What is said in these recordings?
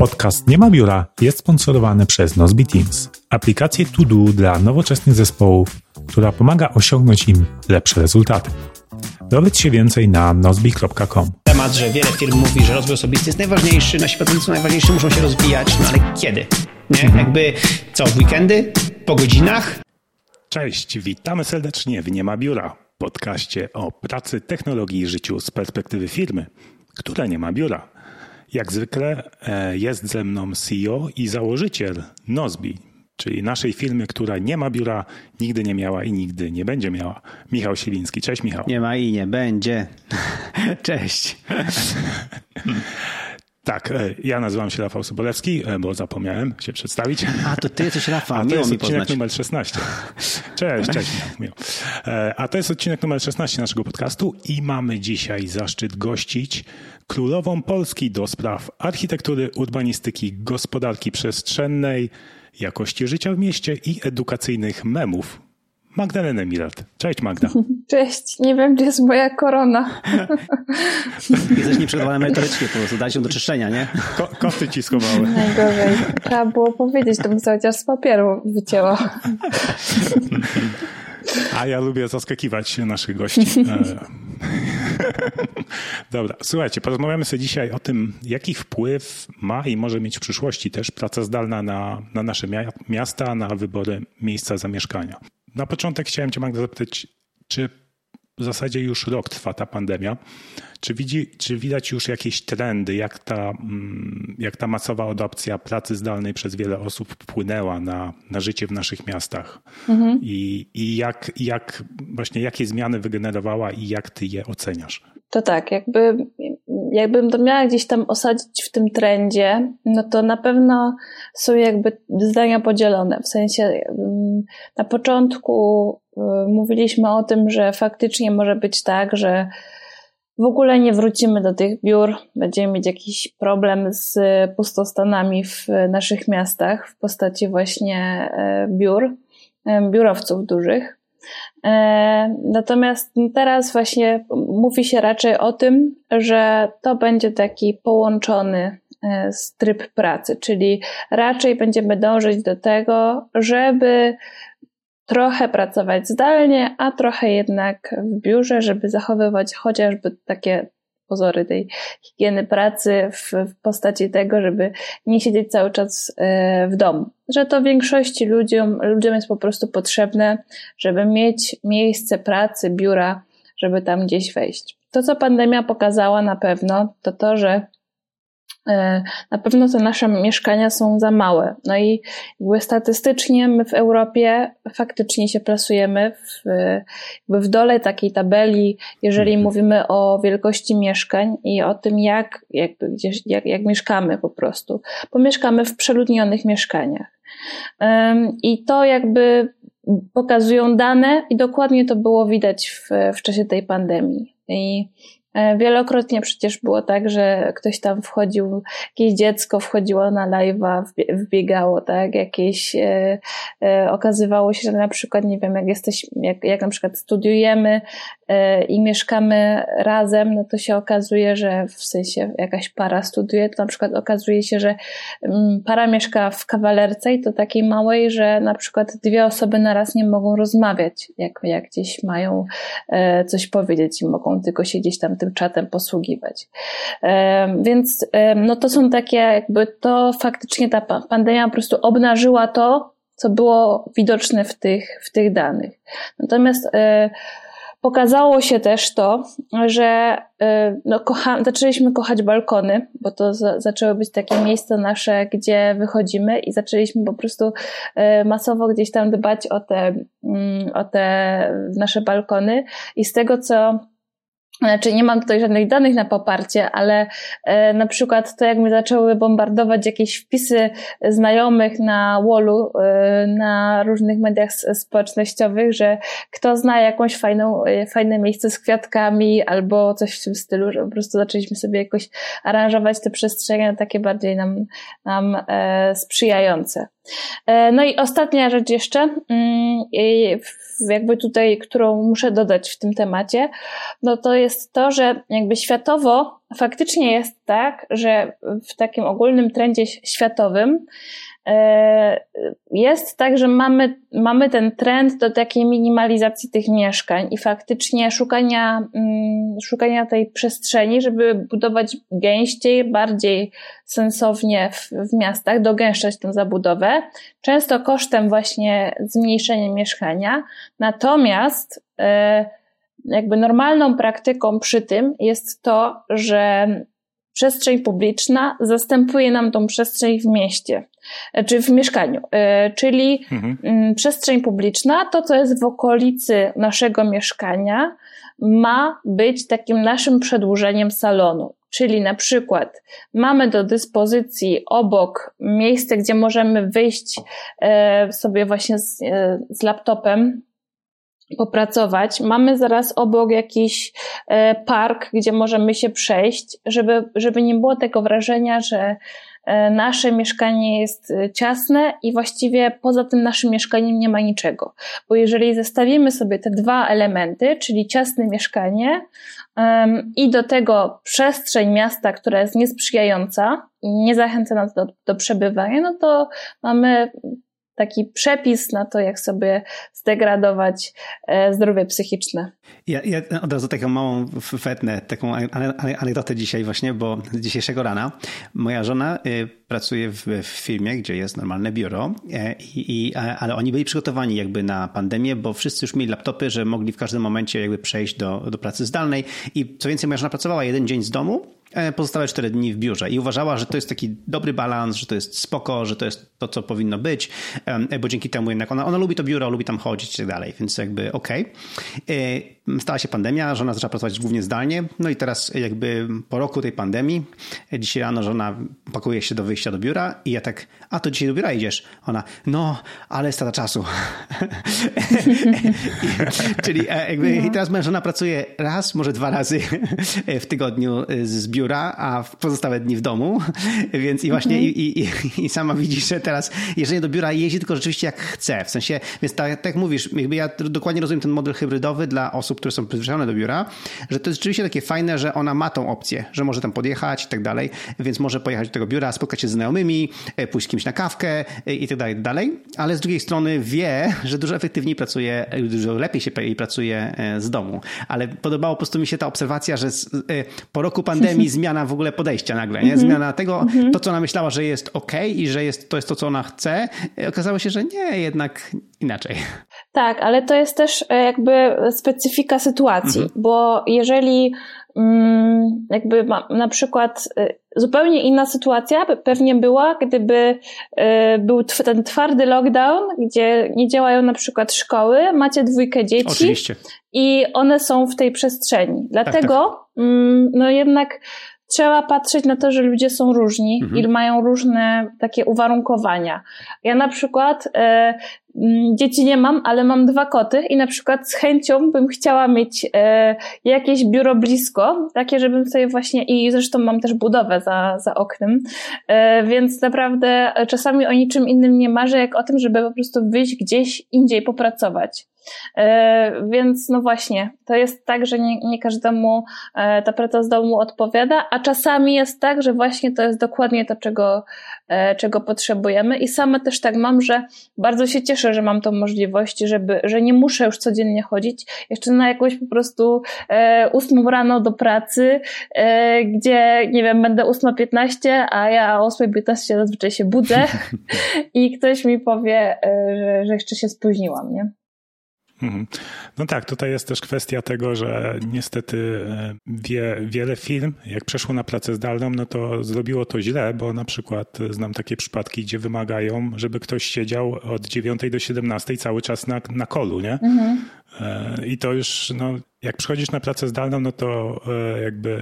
Podcast Nie ma biura jest sponsorowany przez Nozbi Teams, aplikację to do dla nowoczesnych zespołów, która pomaga osiągnąć im lepsze rezultaty. Dowiedz się więcej na nozbi.com. Temat, że wiele firm mówi, że rozwój osobisty jest najważniejszy, nasi pracownicy najważniejsi muszą się rozwijać, no ale kiedy? Nie? Mhm. Jakby co, w weekendy? Po godzinach? Cześć, witamy serdecznie w Nie ma biura, podcaście o pracy, technologii i życiu z perspektywy firmy, która nie ma biura. Jak zwykle e, jest ze mną CEO i założyciel Nozbi, czyli naszej firmy, która nie ma biura, nigdy nie miała i nigdy nie będzie miała. Michał Sieliński. Cześć Michał. Nie ma i nie będzie. Cześć. Tak, e, ja nazywam się Rafał Sobolewski, e, bo zapomniałem się przedstawić. A, to ty jesteś Rafał, A to jest odcinek poznać. numer 16. Cześć, cześć. Miło. E, a to jest odcinek numer 16 naszego podcastu i mamy dzisiaj zaszczyt gościć królową Polski do spraw architektury, urbanistyki, gospodarki przestrzennej, jakości życia w mieście i edukacyjnych memów. Magdalenę Milard. Cześć Magda. Cześć, nie wiem gdzie jest moja korona. Jesteś nieprzegotowana merytorycznie po prostu, dać ją do czyszczenia, nie? Ko koty ci schowały. Najgorzej. Trzeba było powiedzieć, to bym chociaż z papieru wycięła. A ja lubię zaskakiwać naszych gości. E, Dobra, słuchajcie, porozmawiamy sobie dzisiaj o tym, jaki wpływ ma i może mieć w przyszłości też praca zdalna na, na nasze miasta, na wybory miejsca zamieszkania. Na początek chciałem Cię, Magda, zapytać, czy w zasadzie już rok trwa ta pandemia. Czy, widzi, czy widać już jakieś trendy, jak ta, mm, jak ta masowa adopcja pracy zdalnej przez wiele osób wpłynęła na, na życie w naszych miastach? Mhm. I, i jak, jak właśnie jakie zmiany wygenerowała i jak ty je oceniasz? To tak, jakby, jakbym to miała gdzieś tam osadzić w tym trendzie, no to na pewno są jakby zdania podzielone. W sensie mm, na początku y, mówiliśmy o tym, że faktycznie może być tak, że w ogóle nie wrócimy do tych biur, będziemy mieć jakiś problem z pustostanami w naszych miastach w postaci właśnie e, biur, e, biurowców dużych. E, natomiast teraz właśnie mówi się raczej o tym, że to będzie taki połączony tryb pracy, czyli raczej będziemy dążyć do tego, żeby trochę pracować zdalnie, a trochę jednak w biurze, żeby zachowywać chociażby takie pozory tej higieny pracy w, w, postaci tego, żeby nie siedzieć cały czas e, w domu. Że to większości ludziom, ludziom jest po prostu potrzebne, żeby mieć miejsce pracy, biura, żeby tam gdzieś wejść. To, co pandemia pokazała na pewno, to to, że na pewno te nasze mieszkania są za małe. No i jakby statystycznie my w Europie faktycznie się plasujemy w, jakby w dole takiej tabeli, jeżeli mhm. mówimy o wielkości mieszkań i o tym, jak, jakby gdzieś, jak, jak mieszkamy po prostu. Bo mieszkamy w przeludnionych mieszkaniach. I to jakby pokazują dane i dokładnie to było widać w, w czasie tej pandemii. I E, wielokrotnie przecież było tak, że ktoś tam wchodził, jakieś dziecko wchodziło na live'a, wbiegało, tak, jakieś, e, e, okazywało się, że na przykład, nie wiem, jak jesteś, jak, jak na przykład studiujemy e, i mieszkamy razem, no to się okazuje, że w sensie jakaś para studiuje, to na przykład okazuje się, że m, mm, para mieszka w kawalerce i to takiej małej, że na przykład dwie osoby naraz nie mogą rozmawiać, jak, jak gdzieś mają e, coś powiedzieć i mogą tylko siedzieć tam tym czatem posługiwać. Więc no to są takie, jakby to faktycznie ta pandemia po prostu obnażyła to, co było widoczne w tych, w tych danych. Natomiast e, pokazało się też to, że e, no, kocha, zaczęliśmy kochać balkony, bo to za, zaczęły być takie miejsca nasze, gdzie wychodzimy i zaczęliśmy po prostu e, masowo gdzieś tam dbać o te, mm, o te nasze balkony i z tego, co znaczy nie mam tutaj żadnych danych na poparcie, ale e, na przykład to jak mi zaczęły bombardować jakieś wpisy znajomych na wallu, e, na różnych mediach społecznościowych, że kto zna jakąś fajną, e, fajne miejsce z kwiatkami albo coś w tym stylu, że po prostu zaczęliśmy sobie jakoś aranżować te przestrzenie takie bardziej nam, nam e, sprzyjające. E, no i ostatnia rzecz jeszcze, mm, jakby tutaj, którą muszę dodać w tym temacie, no to jest to, że jakby światowo faktycznie jest tak, że w takim ogólnym trendzie światowym E, jest tak, że mamy, mamy ten trend do takiej minimalizacji tych mieszkań i faktycznie szukania, mm, szukania tej przestrzeni, żeby budować gęściej, bardziej sensownie w, w miastach, dogęszczać tę zabudowę, często kosztem właśnie zmniejszenia mieszkania. Natomiast e, jakby normalną praktyką przy tym jest to, że przestrzeń publiczna zastępuje nam tą przestrzeń w mieście, e, czy w mieszkaniu. E, czyli mhm. Mm, przestrzeń publiczna, to co jest w okolicy naszego mieszkania, ma być takim naszym przedłużeniem salonu. Czyli na przykład mamy do dyspozycji obok miejsce, gdzie możemy wyjść e, sobie właśnie z, z laptopem popracować. Mamy zaraz obok jakiś e, park, gdzie możemy się przejść, żeby, żeby nie było tego wrażenia, że e, nasze mieszkanie jest e, ciasne i właściwie poza tym naszym mieszkaniem nie ma niczego. Bo jeżeli zestawimy sobie te dwa elementy, czyli ciasne mieszkanie um, i do tego przestrzeń miasta, która jest niesprzyjająca i nie zachęca nas do, do przebywania, no to mamy taki przepis na to, jak sobie zdegradować e, zdrowie psychiczne. Ja, ja od razu taką małą fetnę, taką anegdotę dzisiaj właśnie, bo z dzisiejszego rana moja żona y, pracuje w, w firmie, gdzie jest normalne biuro, e, i, i, ale oni byli przygotowani jakby na pandemię, bo wszyscy już mieli laptopy, że mogli w każdym momencie jakby przejść do, do pracy zdalnej i co więcej moja żona pracowała jeden dzień z domu, pozostałe cztery dni w biurze i uważała, że to jest taki dobry balans, że to jest spoko, że to jest to, co powinno być, e, bo dzięki temu jednak ona, ona lubi to biuro, lubi tam chodzić i tak dalej, więc jakby okej. Okay. E, stała się pandemia, żona zaczęła pracować głównie zdalnie, no i teraz jakby po roku tej pandemii, dzisiaj rano żona pakuje się do wyjścia do biura i ja tak, a to dzisiaj do biura idziesz? Ona, no, ale strata czasu. Czyli jakby no. teraz moja żona pracuje raz, może dwa razy w tygodniu z biura, a w pozostałe dni w domu, więc i właśnie mhm. i, i, i, sama widzisz, że teraz jeżeli do biura jeździ tylko rzeczywiście jak chce, w sensie, więc tak, tak jak mówisz, jakby ja dokładnie rozumiem ten model hybrydowy dla osób, które są przyzwyczajone do biura, że to jest rzeczywiście takie fajne, że ona ma tą opcję, że może tam podjechać i tak dalej, więc może pojechać do tego biura, spotkać się z znajomymi, e, pójść z kimś na kawkę e, i tak dalej, dalej, ale z drugiej strony wie, że dużo efektywniej pracuje, dużo lepiej się pracuje e, z domu, ale podobało po prostu mi się ta obserwacja, że po roku pandemii zmiana w ogóle podejścia nagle, nie? Mhm. Zmiana tego, mhm. to co ona myślała, że jest ok i że jest, to jest to, co ona chce, okazało się, że nie, jednak inaczej. Tak, ale to jest też e, jakby specyfika sytuacji, mhm. bo jeżeli jakby na przykład e, zupełnie inna sytuacja pewnie była, gdyby e, był ten twardy lockdown, gdzie nie działają na przykład szkoły, macie dwójkę dzieci Oczywiście. i one są w tej przestrzeni. Dlatego tak, tak. Mm, no jednak trzeba patrzeć na to, że ludzie są różni mhm. i mają różne takie uwarunkowania. Ja na przykład e, dzieci nie mam, ale mam dwa koty i na przykład z chęcią bym chciała mieć e, jakieś biuro blisko, takie, żebym sobie właśnie, i zresztą mam też budowę za, za oknem, e, więc naprawdę czasami o niczym innym nie marzę, jak o tym, żeby po prostu wyjść gdzieś indziej popracować. E, więc no właśnie, to jest tak, że nie, nie każdemu e, ta praca z domu odpowiada, a czasami jest tak, że właśnie to jest dokładnie to, czego, e, czego potrzebujemy. I sama też tak mam, że bardzo się cieszę, że mam tą możliwość, żeby, że nie muszę już codziennie chodzić jeszcze na jakąś po prostu ósmą rano do pracy, gdzie nie wiem, będę 8.15, a ja o 8.15 zazwyczaj się budzę i ktoś mi powie, że, że jeszcze się spóźniłam, nie? Mhm. No tak, tutaj jest też kwestia tego, że niestety e, wie, wiele firm, jak przeszło na pracę zdalną, no to zrobiło to źle, bo na przykład znam takie przypadki, gdzie wymagają, żeby ktoś siedział od 9 do 17 cały czas na, na kolu, nie? Mhm. I to już, no, jak przychodzisz na pracę zdalną, no to e, jakby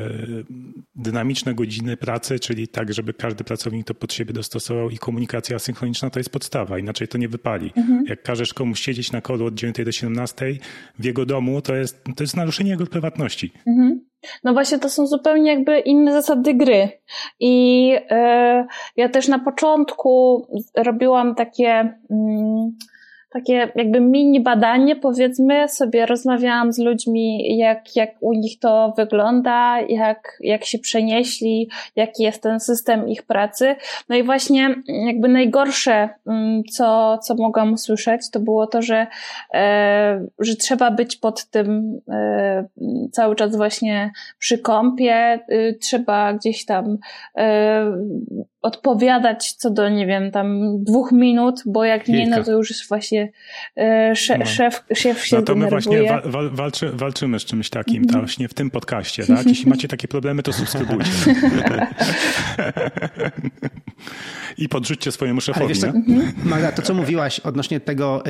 dynamiczne godziny pracy, czyli tak, żeby każdy pracownik to pod siebie dostosował i komunikacja asynchroniczna to jest podstawa, inaczej to nie wypali. Mhm. Jak każesz komuś siedzieć na kolu od 9 do 17 w jego domu, to jest, to jest naruszenie jego prywatności. Mhm. No właśnie, to są zupełnie jakby inne zasady gry. I yy, ja też na początku robiłam takie. Yy, takie jakby mini badanie, powiedzmy, sobie rozmawiałam z ludźmi, jak, jak u nich to wygląda, jak, jak się przenieśli, jaki jest ten system ich pracy. No i właśnie jakby najgorsze, mm, co, co mogłam usłyszeć, to było to, że, e, że trzeba być pod tym e, cały czas właśnie przy kąpie, y, trzeba gdzieś tam e, odpowiadać co do, nie wiem, tam dwóch minut, bo jak Kilka. nie, no to już jest właśnie e, szef, no. szef, szef się No to my właśnie wa wa walczy, walczymy z czymś takim, mm -hmm. właśnie w tym podcaście, tak? Jeśli macie takie problemy, to subskrybujcie. I podrzućcie swojemu szefowi. Wiesz, mhm. Magda, to co mówiłaś odnośnie tego,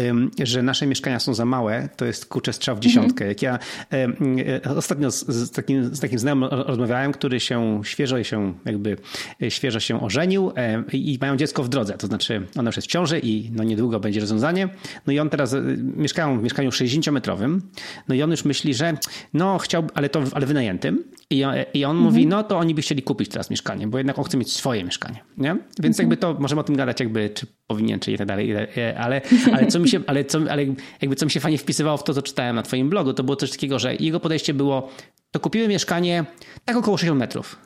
że nasze mieszkania są za małe, to jest kurczę strzał w dziesiątkę. Jak ja e, ostatnio z, z, takim, z takim znajomym rozmawiałem, który się świeżo się jakby e, świeżo się ożenił i mają dziecko w drodze, to znaczy ona już jest w ciąży i no niedługo będzie rozwiązanie. No i on teraz e, mieszkają w mieszkaniu 60-metrowym, no i on już myśli, że no chciał, ale to ale wynajętym i on, i on mhm. mówi, no to oni by chcieli kupić teraz mieszkanie, bo jednak on chce mieć swoje mieszkanie, nie? Więc mhm. jakby to, możemy o tym gadać jakby, czy powinien, czy i tak dalej, ale, ale co mi się, ale co, ale jakby co mi się fajnie wpisywało w to, co czytałem na twoim blogu, to było coś takiego, że jego podejście było, to kupiły mieszkanie tak około 60 metrów.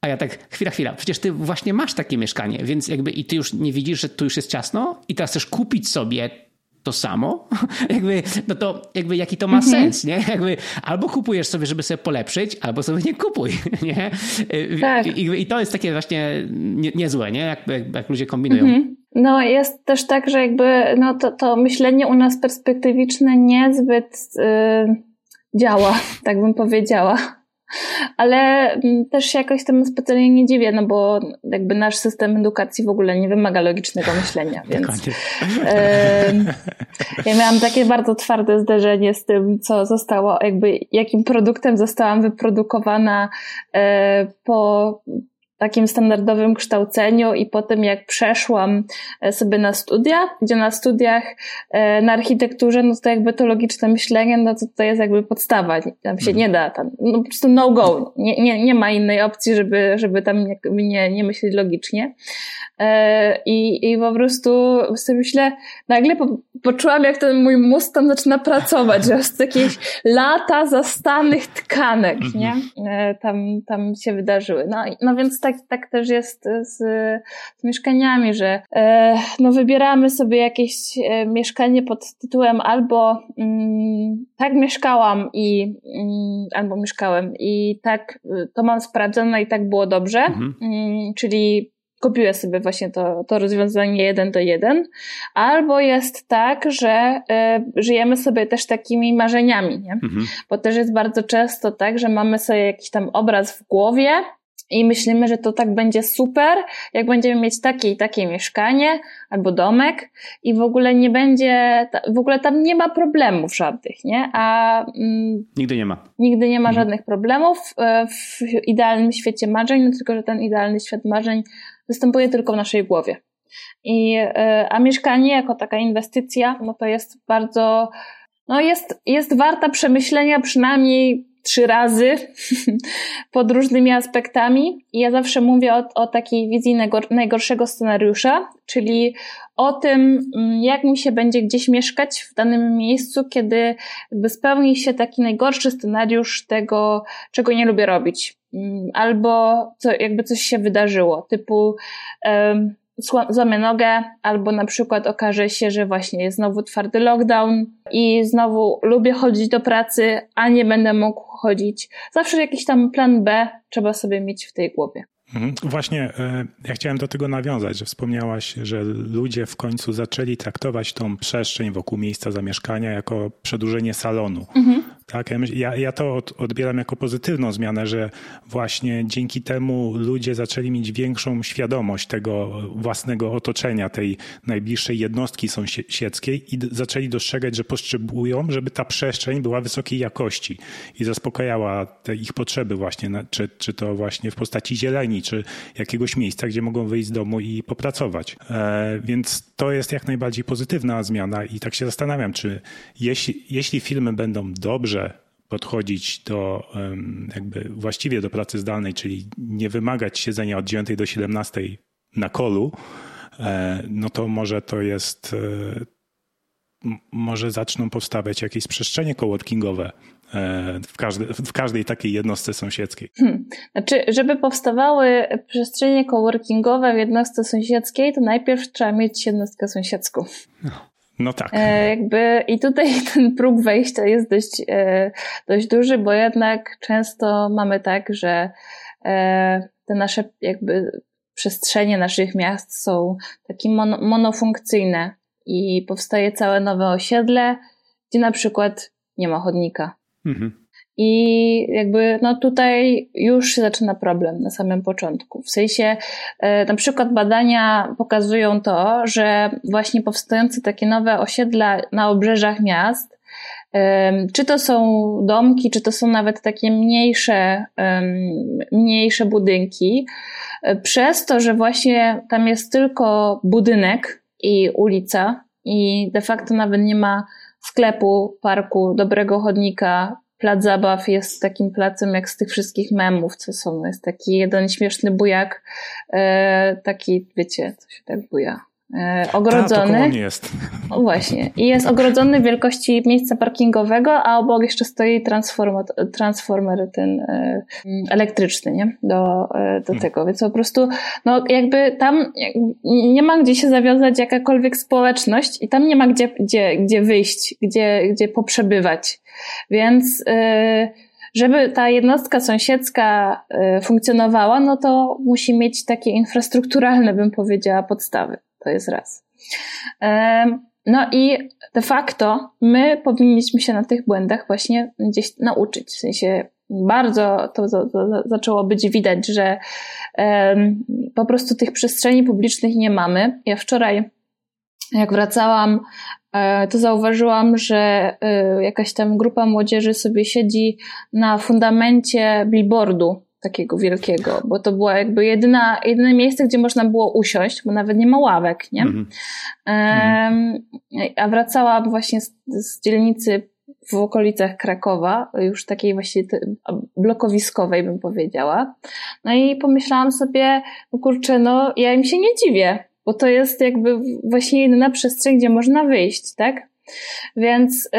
A ja tak, chwila, chwila, przecież ty właśnie masz takie mieszkanie, więc jakby i ty już nie widzisz, że tu już jest ciasno i teraz chcesz kupić sobie to samo, jakby, no to jakby jaki to ma mhm. sens, nie? Jakby albo kupujesz sobie, żeby sobie polepszyć, albo sobie nie kupuj, nie? Tak. I, I, to jest takie właśnie nie, niezłe, nie? Jak, jak, jak ludzie kombinują. Mhm. No jest też tak, że jakby no to, to myślenie u nas perspektywiczne niezbyt yy, działa, tak bym powiedziała. Ale mm, też się jakoś temu specjalnie nie dziwię, no bo jakby nasz system edukacji w ogóle nie wymaga logicznego myślenia, więc ja miałam takie bardzo twarde zderzenie z tym, co zostało, jakby jakim produktem zostałam wyprodukowana e, po takim standardowym kształceniu i po tym jak przeszłam e, sobie na studia, gdzie na studiach e, na architekturze, no to jakby to logiczne myślenie, no to to jest jakby podstawa, tam się mhm. nie da, tam, no po prostu no go, nie, nie, nie ma innej opcji, żeby, żeby tam nie, nie myśleć logicznie. E, I, I po prostu sobie myślę, nagle po, poczułam, jak ten mój mózg tam zaczyna pracować, że jest jakieś lata zastanych tkanek, nie? Mhm. Tam, tam się wydarzyły. No, no więc tak tak, tak też jest z, z mieszkaniami, że e, no wybieramy sobie jakieś e, mieszkanie pod tytułem albo mm, tak mieszkałam i mm, albo mieszkałem i tak to mam sprawdzone i tak było dobrze, mhm. mm, czyli kopiuję sobie właśnie to, to rozwiązanie jeden do jeden, albo jest tak, że y, żyjemy sobie też takimi marzeniami, nie? Mhm. Bo też jest bardzo często tak, że mamy sobie jakiś tam obraz w głowie, i myślimy, że to tak będzie super, jak będziemy mieć takie i takie mieszkanie albo domek i w ogóle nie będzie, w ogóle tam nie ma problemów żadnych, nie? A mm, nigdy nie ma. Nigdy nie ma mhm. żadnych problemów e, w idealnym świecie marzeń, no tylko że ten idealny świat marzeń występuje tylko w naszej głowie. I, e, a mieszkanie jako taka inwestycja, no to jest bardzo, no jest, jest warta przemyślenia przynajmniej trzy razy pod różnymi aspektami. I ja zawsze mówię o, o takiej wizji najgorszego scenariusza, czyli o tym, mm, jak mi się będzie gdzieś mieszkać w danym miejscu, kiedy jakby spełni się taki najgorszy scenariusz tego, czego nie lubię robić. Mm, albo co, jakby coś się wydarzyło, typu złamię nogę, albo na przykład okaże się, że właśnie jest znowu twardy lockdown i znowu lubię chodzić do pracy, a nie będę mógł chodzić. Zawsze jakiś tam plan B trzeba sobie mieć w tej głowie. Mhm. Właśnie e, ja chciałem do tego nawiązać, że wspomniałaś, że ludzie w końcu zaczęli traktować tą przestrzeń wokół miejsca zamieszkania jako przedłużenie salonu. Mhm. Tak, ja, ja to odbieram jako pozytywną zmianę, że właśnie dzięki temu ludzie zaczęli mieć większą świadomość tego własnego otoczenia, tej najbliższej jednostki sąsiedzkiej i zaczęli dostrzegać, że potrzebują, żeby ta przestrzeń była wysokiej jakości i zaspokajała te ich potrzeby właśnie, czy, czy to właśnie w postaci zieleni, czy jakiegoś miejsca, gdzie mogą wyjść z domu i popracować. E, więc to jest jak najbardziej pozytywna zmiana i tak się zastanawiam, czy jeśli, jeśli filmy będą dobrze podchodzić do jakby właściwie do pracy zdalnej, czyli nie wymagać siedzenia od 9 do 17 na kolu, e, no to może to jest e, może zaczną powstawać jakieś przestrzenie coworkingowe e, w, każdej, w każdej takiej jednostce sąsiedzkiej. Hmm. Znaczy, żeby powstawały przestrzenie coworkingowe w jednostce sąsiedzkiej, to najpierw trzeba mieć jednostkę sąsiedzką. No. No tak. E, jakby I tutaj ten próg wejścia jest dość, e, dość duży, bo jednak często mamy tak, że e, te nasze jakby przestrzenie naszych miast są takie mono, monofunkcyjne i powstaje całe nowe osiedle, gdzie na przykład nie ma chodnika. Mhm. I jakby no tutaj już się zaczyna problem na samym początku. W sensie e, na przykład badania pokazują to, że właśnie powstające takie nowe osiedla na obrzeżach miast, czy to są domki, czy to są nawet takie mniejsze, mniejsze budynki, e, przez to, że właśnie tam jest tylko budynek i ulica i de facto nawet nie ma sklepu, parku, dobrego chodnika, plac zabaw jest takim placem jak z tych wszystkich memów, co są. Jest taki jeden śmieszny bujak, e, taki, wiecie, co się tak buja. E, ogrodzony. Ta, to jest. Właśnie. I jest ogrodzony wielkości miejsca parkingowego, a obok jeszcze stoi transformer, transformer ten e, elektryczny, nie? Do, e, do hmm. tego. Więc po prostu, no jakby tam nie ma gdzie się zawiązać jakakolwiek społeczność i tam nie ma gdzie, gdzie, gdzie wyjść, gdzie, gdzie poprzebywać. Więc żeby ta jednostka sąsiedzka funkcjonowała, no to musi mieć takie infrastrukturalne, bym powiedziała, podstawy. To jest raz. No i de facto my powinniśmy się na tych błędach właśnie gdzieś nauczyć. W sensie bardzo to, zaczęło być widać, że po prostu tych przestrzeni publicznych nie mamy. Ja wczoraj, jak wracałam, e, to zauważyłam, że e, jakaś tam grupa młodzieży sobie siedzi na fundamencie billboardu takiego wielkiego, bo to było jakby jedyna, jedyne miejsce, gdzie można było usiąść, bo nawet nie ma ławek, nie? Mm -hmm. a wracałam właśnie z, z dzielnicy w okolicach Krakowa, już takiej właśnie blokowiskowej bym powiedziała. No i pomyślałam sobie, no kurczę, no ja im się nie dziwię, bo to jest jakby właśnie jedyna przestrzeń, gdzie można wyjść, tak? Więc y,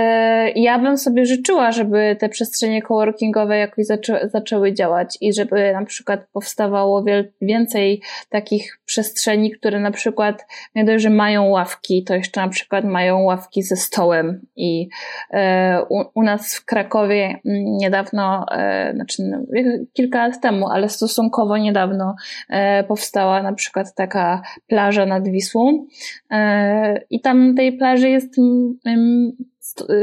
ja bym sobie życzyła, żeby te przestrzenie coworkingowe jakoś zaczę zaczęły działać i żeby na przykład powstawało więcej takich przestrzeni, które na przykład nie dość, że mają ławki, to jeszcze na przykład mają ławki ze stołem. I y, u, u, nas w Krakowie mm, niedawno, y, znaczy no, kilka lat temu, ale stosunkowo niedawno powstała na przykład taka plaża nad Wisłą. I tam tej plaży jest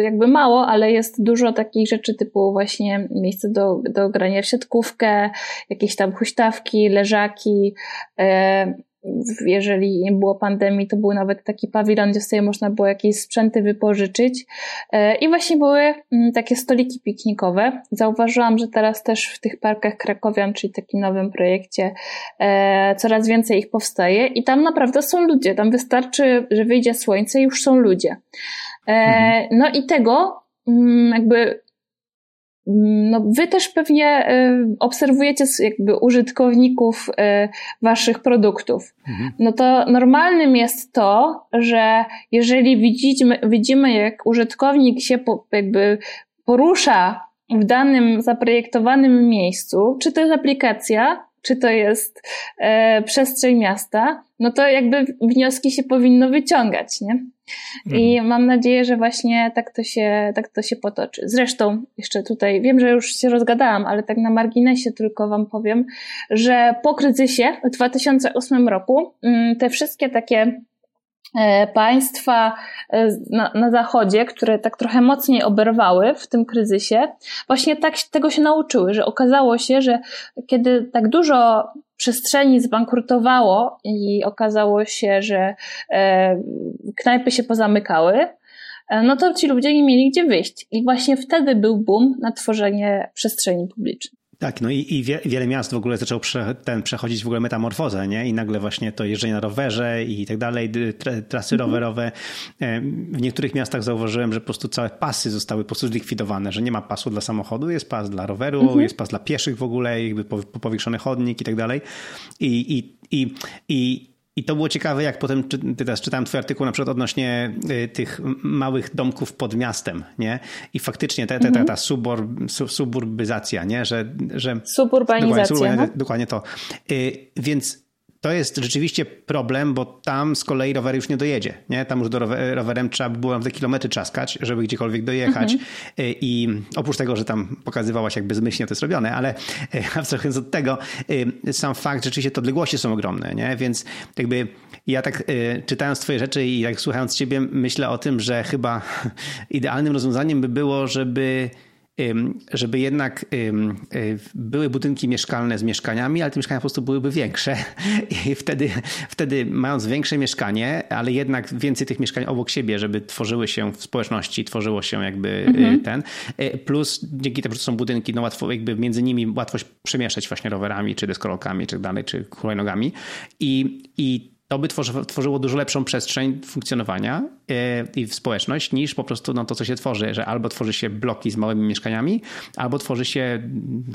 jakby mało, ale jest dużo takich rzeczy typu właśnie miejsce do, do grania w siatkówkę, jakieś tam huśtawki, leżaki. Jeżeli nie było pandemii, to był nawet taki pawilon, gdzie sobie można było jakieś sprzęty wypożyczyć. E, I właśnie były mm, takie stoliki piknikowe. Zauważyłam, że teraz też w tych parkach krakowian, czyli takim nowym projekcie, e, coraz więcej ich powstaje i tam naprawdę są ludzie. Tam wystarczy, że wyjdzie słońce i już są ludzie. E, mhm. No i tego mm, jakby no wy też pewnie e, obserwujecie jakby użytkowników e, waszych produktów. Mhm. No to normalnym jest to, że jeżeli widzimy, widzimy jak użytkownik się po, jakby porusza w danym zaprojektowanym miejscu, czy to jest aplikacja, czy to jest e, przestrzeń miasta, no to jakby wnioski się powinno wyciągać, nie? I mhm. mam nadzieję, że właśnie tak to, się, tak to się potoczy. Zresztą, jeszcze tutaj, wiem, że już się rozgadałam, ale tak na marginesie tylko Wam powiem, że po kryzysie w 2008 roku mm, te wszystkie takie państwa e, na, na zachodzie, które tak trochę mocniej oberwały w tym kryzysie, właśnie tak tego się nauczyły, że okazało się, że kiedy tak dużo przestrzeni zbankrutowało i okazało się, że e, knajpy się pozamykały, e, no to ci ludzie nie mieli gdzie wyjść. I właśnie wtedy był boom na tworzenie przestrzeni publicznej. Tak, no i, i wie, wiele miast w ogóle zaczęło prze, ten, przechodzić w ogóle metamorfozę, nie? I nagle właśnie to jeżdżenie na rowerze i tak dalej, trasy mm -hmm. rowerowe. W niektórych miastach zauważyłem, że po prostu całe pasy zostały po prostu zlikwidowane, że nie ma pasu dla samochodu, jest pas dla roweru, mm -hmm. jest pas dla pieszych w ogóle, jakby powiększony chodnik i tak dalej. I, i, i, i i to było ciekawe, jak potem ty teraz czytałem twój artykuł na przykład odnośnie y, tych małych domków pod miastem, nie? I faktycznie ta, ta, ta, ta subur, suburbyzacja, nie? Że, że Suburbanizacja. Dokładnie, no? dokładnie to. Y, więc to jest rzeczywiście problem, bo tam z kolei rower już nie dojedzie. Nie? Tam już do rowerem trzeba by było te kilometry czaskać, żeby gdziekolwiek dojechać. Mhm. I oprócz tego, że tam pokazywałaś, jak bezmyślnie to jest robione, ale abstrahując od tego, sam fakt, rzeczywiście te odległości są ogromne. Nie? Więc jakby ja tak czytając twoje rzeczy i tak słuchając ciebie, myślę o tym, że chyba idealnym rozwiązaniem by było, żeby żeby jednak y, były budynki mieszkalne z mieszkaniami, ale te mieszkania po prostu byłyby większe. I wtedy, wtedy mając większe mieszkanie, ale jednak więcej tych mieszkań obok siebie, żeby tworzyły się w społeczności, tworzyło się jakby y, mhm. ten, y, plus dzięki temu, że są budynki, no łatwo jakby między nimi łatwość przemieszczać właśnie rowerami, czy deskorolkami, czy tak dalej, czy hulajnogami. I, i to by tworzyło dużo lepszą przestrzeń funkcjonowania e, i społeczność niż po prostu no, to, co się tworzy, że albo tworzy się bloki z małymi mieszkaniami, albo tworzy się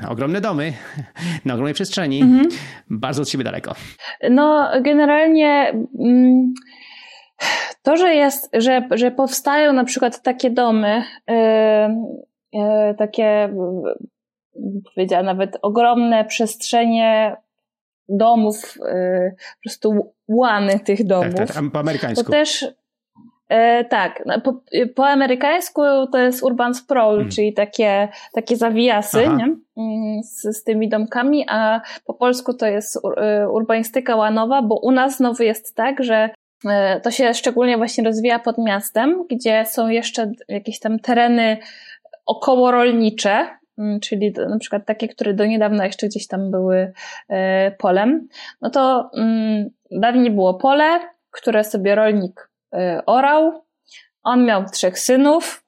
ogromne domy na ogromnej przestrzeni, mhm. bardzo od siebie daleko. No, generalnie mm, to, że jest, że, że powstają na przykład takie domy, yy, yy, takie powiedziała nawet ogromne przestrzenie domów, y, po prostu łany tych domów. Tak, tak, po amerykańsku. To też E, tak, no, po, po, amerykańsku to jest urban sprawl, mm. czyli takie, takie zawijasy nie? Mm, z, z tymi domkami, a po polsku to jest y, urbanistyka łanowa, bo u nas znowu jest tak, że e, to się szczególnie właśnie rozwija pod miastem, gdzie są jeszcze jakieś tam tereny okołorolnicze, czyli na przykład takie, które do niedawna jeszcze gdzieś tam były e, polem, no to mm, dawniej było pole, które sobie rolnik e, orał. On miał trzech synów,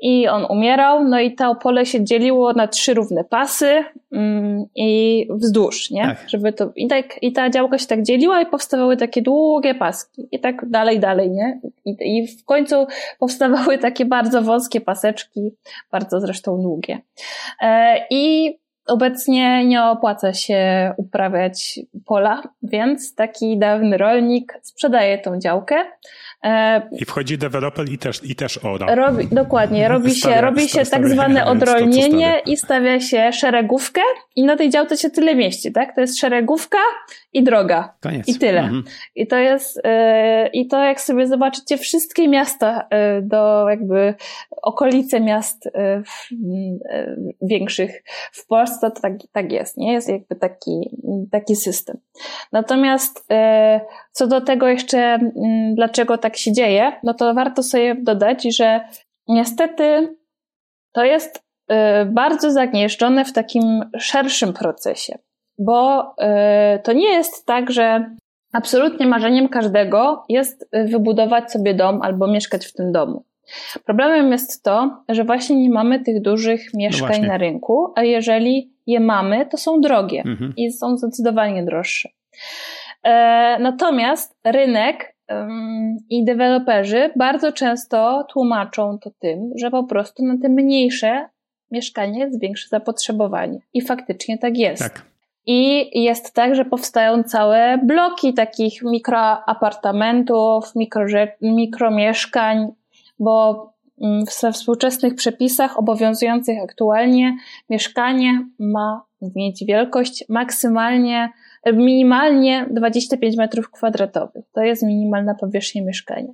i on umierał, no i to pole się dzieliło na trzy równe pasy mm, i wzdłuż, nie? Tak. Żeby to, i, tak, I ta działka się tak dzieliła i powstawały takie długie paski i tak dalej, dalej, nie? I, I w końcu powstawały takie bardzo wąskie paseczki, bardzo zresztą długie. E, I Obecnie nie opłaca się uprawiać pola, więc taki dawny rolnik sprzedaje tą działkę, I wchodzi deweloper i też, i też ora. Robi, dokładnie, robi stawia, się, robi się tak zwane odrolnienie i stawia się szeregówkę i na tej działce się tyle mieści, tak? To jest szeregówka i droga. Koniec. I tyle. Mhm. I to jest, yy, i to jak sobie zobaczycie wszystkie miasta yy, do jakby okolice miast yy, większych w Polsce, to tak, tak jest, nie? Jest jakby taki, taki system. Natomiast co do tego jeszcze, dlaczego tak się dzieje, no to warto sobie dodać, że niestety to jest y, bardzo zagnieżdżone w takim szerszym procesie, bo y, to nie jest tak, że absolutnie marzeniem każdego jest wybudować sobie dom albo mieszkać w tym domu. Problemem jest to, że właśnie nie mamy tych dużych mieszkań no na rynku, a jeżeli je mamy, to są drogie mhm. i są zdecydowanie droższe. E, natomiast rynek i deweloperzy bardzo często tłumaczą to tym, że po prostu na te mniejsze mieszkanie jest większe zapotrzebowanie. I faktycznie tak jest. Tak. I jest tak, że powstają całe bloki takich mikroapartamentów, mikro, mikromieszkań, bo mm, we współczesnych przepisach obowiązujących aktualnie mieszkanie ma mieć wielkość maksymalnie minimalnie 25 metrów kwadratowych. To jest minimalna powierzchnia mieszkania.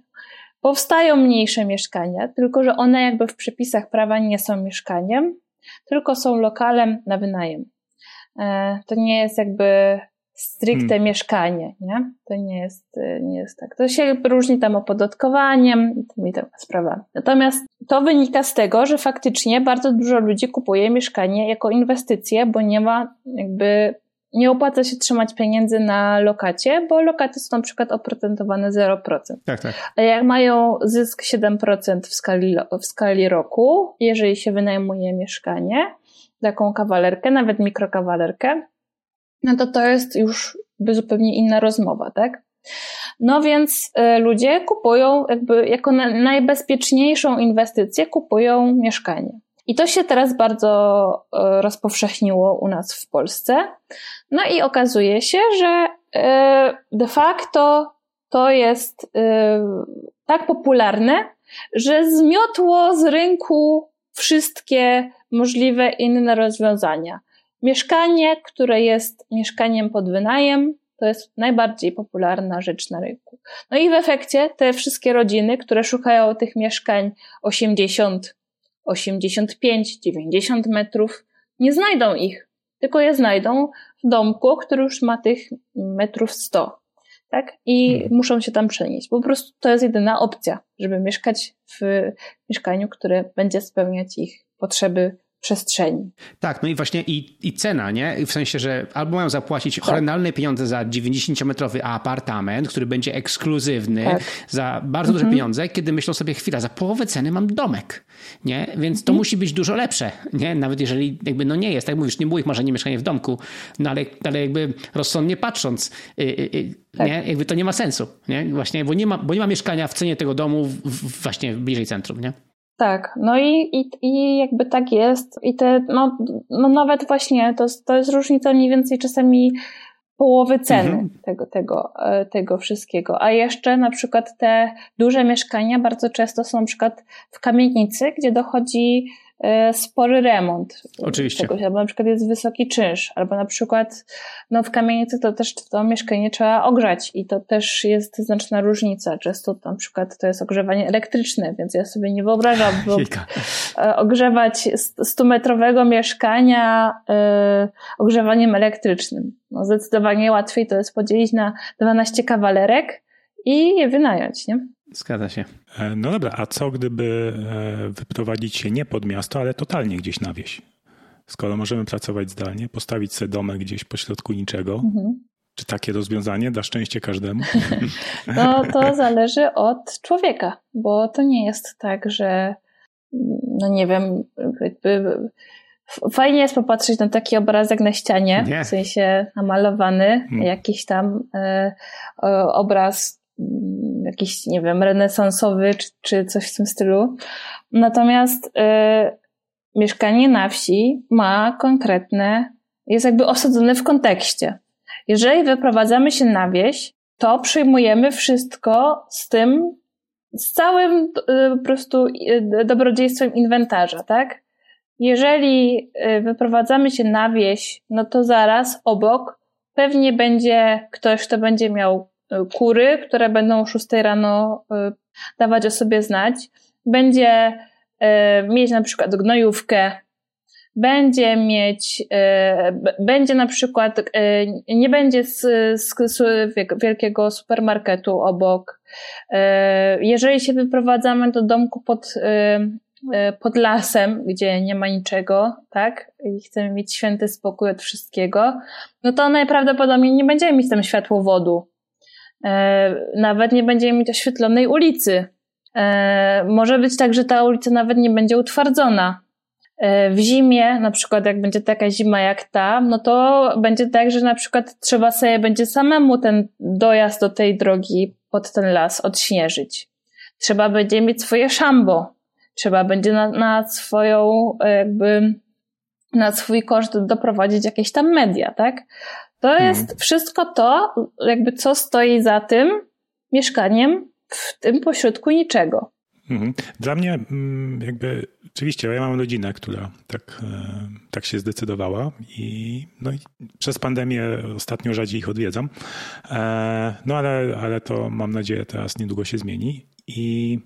Powstają mniejsze mieszkania, tylko że one jakby w przepisach prawa nie są mieszkaniem, tylko są lokalem na wynajem. E, to nie jest jakby stricte hmm. mieszkanie, nie? To nie jest, y, nie jest tak. To się różni tam opodatkowaniem i tam sprawa. Natomiast to wynika z tego, że faktycznie bardzo dużo ludzi kupuje mieszkanie jako inwestycję, bo nie ma jakby nie opłaca się trzymać pieniędzy na lokacie, bo lokaty są na przykład oprocentowane 0%. Tak, tak. A jak mają zysk 7% w skali, w skali roku, jeżeli się wynajmuje mieszkanie, taką kawalerkę, nawet mikrokawalerkę, no to to jest już zupełnie inna rozmowa, tak? No więc y, ludzie kupują jakby jako na, najbezpieczniejszą inwestycję kupują mieszkanie. I to się teraz bardzo y, rozpowszechniło u nas w Polsce. No i okazuje się, że y, de facto to jest y, tak popularne, że zmiotło z rynku wszystkie możliwe inne rozwiązania. Mieszkanie, które jest mieszkaniem pod wynajem, to jest najbardziej popularna rzecz na rynku. No i w efekcie te wszystkie rodziny, które szukają tych mieszkań 80, 85, 90 metrów, nie znajdą ich, tylko je znajdą w domku, który już ma tych metrów 100. Tak? I hmm. muszą się tam przenieść. Po prostu to jest jedyna opcja, żeby mieszkać w mieszkaniu, które będzie spełniać ich potrzeby przestrzeni. Tak, no i właśnie i, i cena, nie? W sensie, że albo mają zapłacić tak. horrendalne pieniądze za 90-metrowy apartament, który będzie ekskluzywny, tak. za bardzo duże mhm. pieniądze, kiedy myślą sobie, chwila, za połowę ceny mam domek, nie? Więc to mhm. musi być dużo lepsze, nie? Nawet jeżeli jakby no nie jest, tak mówisz, nie było ich marzenie mieszkanie w domku, no ale, ale jakby rozsądnie patrząc, yy, yy, tak. nie? Jakby to nie ma sensu, nie? Właśnie, bo nie ma, bo nie ma mieszkania w cenie tego domu w, w, właśnie bliżej centrum, nie? Tak, no i, i, i jakby tak jest. I te, no, no nawet właśnie to, to jest różnica mniej więcej czasami połowy ceny mhm. tego, tego, e, tego wszystkiego. A jeszcze na przykład te duże mieszkania bardzo często są na przykład w kamienicy, gdzie dochodzi spory remont. Oczywiście. Czegoś, albo na przykład jest wysoki czynsz, albo na przykład no w kamienicy to też to mieszkanie trzeba ogrzać i to też jest znaczna różnica. Często na przykład to jest ogrzewanie elektryczne, więc ja sobie nie wyobrażam e, ogrzewać 100-metrowego mieszkania y, ogrzewaniem elektrycznym. No zdecydowanie łatwiej to jest podzielić na 12 kawalerek i je wynająć, nie? Zgadza się. E, no dobra, a co gdyby e, wyprowadzić się nie pod miasto, ale totalnie gdzieś na wieś? Skoro możemy pracować zdalnie, postawić sobie domek gdzieś pośrodku niczego, mhm. czy takie rozwiązanie da szczęście każdemu? No to zależy od człowieka, bo to nie jest tak, że no nie wiem, jakby fajnie jest popatrzeć na taki obrazek na ścianie, nie. w sensie namalowany, hmm. jakiś tam y, obraz jakiś, nie wiem, renesansowy czy, czy coś w tym stylu. Natomiast y, mieszkanie na wsi ma konkretne, jest jakby osadzone w kontekście. Jeżeli wyprowadzamy się na wieś, to przyjmujemy wszystko z tym, z całym y, po prostu y, dobrodziejstwem inwentarza, tak? Jeżeli y, wyprowadzamy się na wieś, no to zaraz obok pewnie będzie ktoś, kto będzie miał kury, które będą o 6 rano y, dawać o sobie znać. Będzie y, mieć na przykład gnojówkę, będzie mieć, będzie na przykład, nie będzie z, z, z wielkiego supermarketu obok. Jeżeli się wyprowadzamy do domku pod, pod lasem, gdzie nie ma niczego, tak, i chcemy mieć święty spokój od wszystkiego, no to najprawdopodobniej nie będziemy mieć tam światłowodu, E, nawet nie będziemy mieć oświetlonej ulicy. E, może być tak, że ta ulica nawet nie będzie utwardzona. E, w zimie, na przykład jak będzie taka zima jak ta, no to będzie tak, że na przykład trzeba sobie będzie samemu ten dojazd do tej drogi pod ten las odśnieżyć. Trzeba będzie mieć swoje szambo. Trzeba będzie na, na swoją, jakby, na swój koszt doprowadzić jakieś tam media, tak? To mhm. jest wszystko to, jakby co stoi za tym mieszkaniem w tym pośrodku niczego. Mhm. Dla mnie mm, jakby, oczywiście ja mam rodzinę, która tak, e, tak się zdecydowała i, no i przez pandemię ostatnio rzadziej ich odwiedzam. E, no ale, ale to mam nadzieję teraz niedługo się zmieni i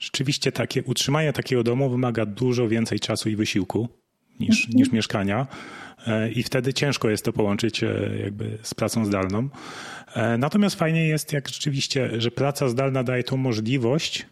rzeczywiście takie utrzymanie takiego domu wymaga dużo więcej czasu i wysiłku niż, mhm. niż mieszkania. I wtedy ciężko jest to połączyć jakby z pracą zdalną. Natomiast fajnie jest, jak rzeczywiście, że praca zdalna daje tą możliwość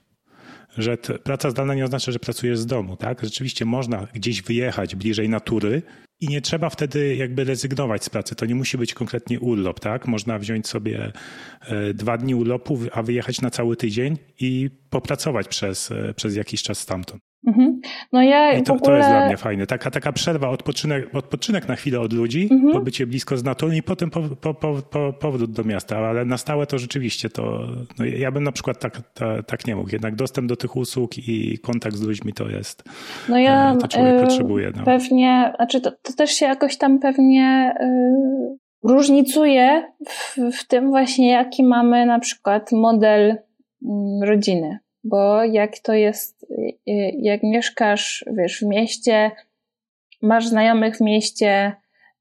że praca zdalna nie oznacza, że pracujesz z domu, tak? Rzeczywiście można gdzieś wyjechać bliżej natury i nie trzeba wtedy jakby rezygnować z pracy. To nie musi być konkretnie urlop, tak? Można wziąć sobie e, dwa dni urlopu, a wyjechać na cały tydzień i popracować przez, e, przez jakiś czas stamtąd. Mhm. No ja I to, ogóle... to jest dla mnie fajne. Taka, taka przerwa, odpoczynek, odpoczynek na chwilę od ludzi, mhm. pobycie blisko z naturą i potem po, po, po, powrót do miasta. Ale na stałe to rzeczywiście to. No ja bym na przykład tak, tak, tak nie mógł. Jednak dostęp do tych usług i kontakt z ludźmi to jest. No ja e, to człowiek yy, potrzebuje. No. Pewnie, znaczy to, to, też się jakoś tam pewnie. Yy, różnicuje w, w tym właśnie, jaki mamy na przykład model mm, rodziny bo jak to jest, y, jak mieszkasz, wiesz, w mieście, masz znajomych w mieście,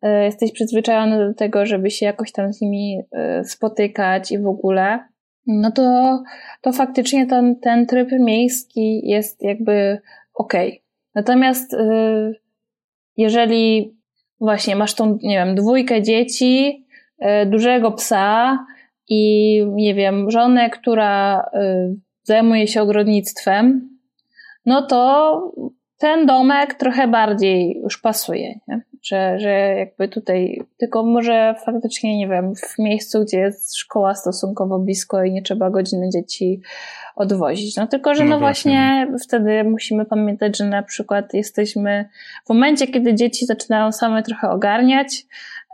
y, jesteś przyzwyczajony do tego, żeby się jakoś tam z nimi y, spotykać i w ogóle, no to, to faktycznie ten, ten tryb miejski jest jakby okej. Okay. Natomiast jeżeli właśnie masz tą, nie wiem, dwójkę dzieci, dużego psa i, nie wiem, żonę, która zajmuje się ogrodnictwem, no to ten domek trochę bardziej już pasuje, nie? Że, że jakby tutaj, tylko może faktycznie, nie wiem, w miejscu, gdzie jest szkoła stosunkowo blisko i nie trzeba godziny dzieci odwozić. No tylko, że no, no właśnie, właśnie wtedy musimy pamiętać, że na przykład jesteśmy w momencie, kiedy dzieci zaczynają same trochę ogarniać,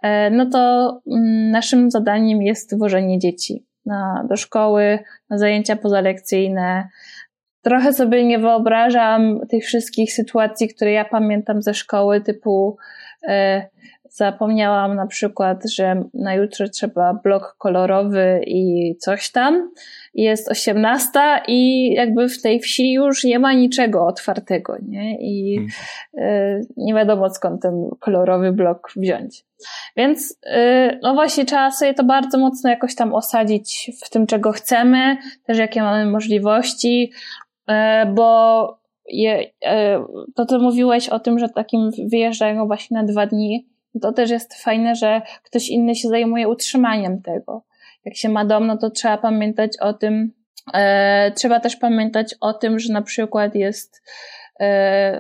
e, no to mm, naszym zadaniem jest wożenie dzieci na, do szkoły, na zajęcia pozalekcyjne. Trochę sobie nie wyobrażam tych wszystkich sytuacji, które ja pamiętam ze szkoły, typu e, zapomniałam na przykład, że na jutro trzeba blok kolorowy i coś tam. Jest osiemnasta i jakby w tej wsi już nie ma niczego otwartego, nie? I hmm. e, nie wiadomo skąd ten kolorowy blok wziąć. Więc y, no właśnie trzeba sobie to bardzo mocno jakoś tam osadzić w tym, czego chcemy, też jakie mamy możliwości, y, bo je, y, to, co mówiłeś o tym, że takim wyjeżdżają właśnie na dwa dni, to też jest fajne, że ktoś inny się zajmuje utrzymaniem tego. Jak się ma dom, no to trzeba pamiętać o tym, trzeba też pamiętać o tym, że na przykład jest E,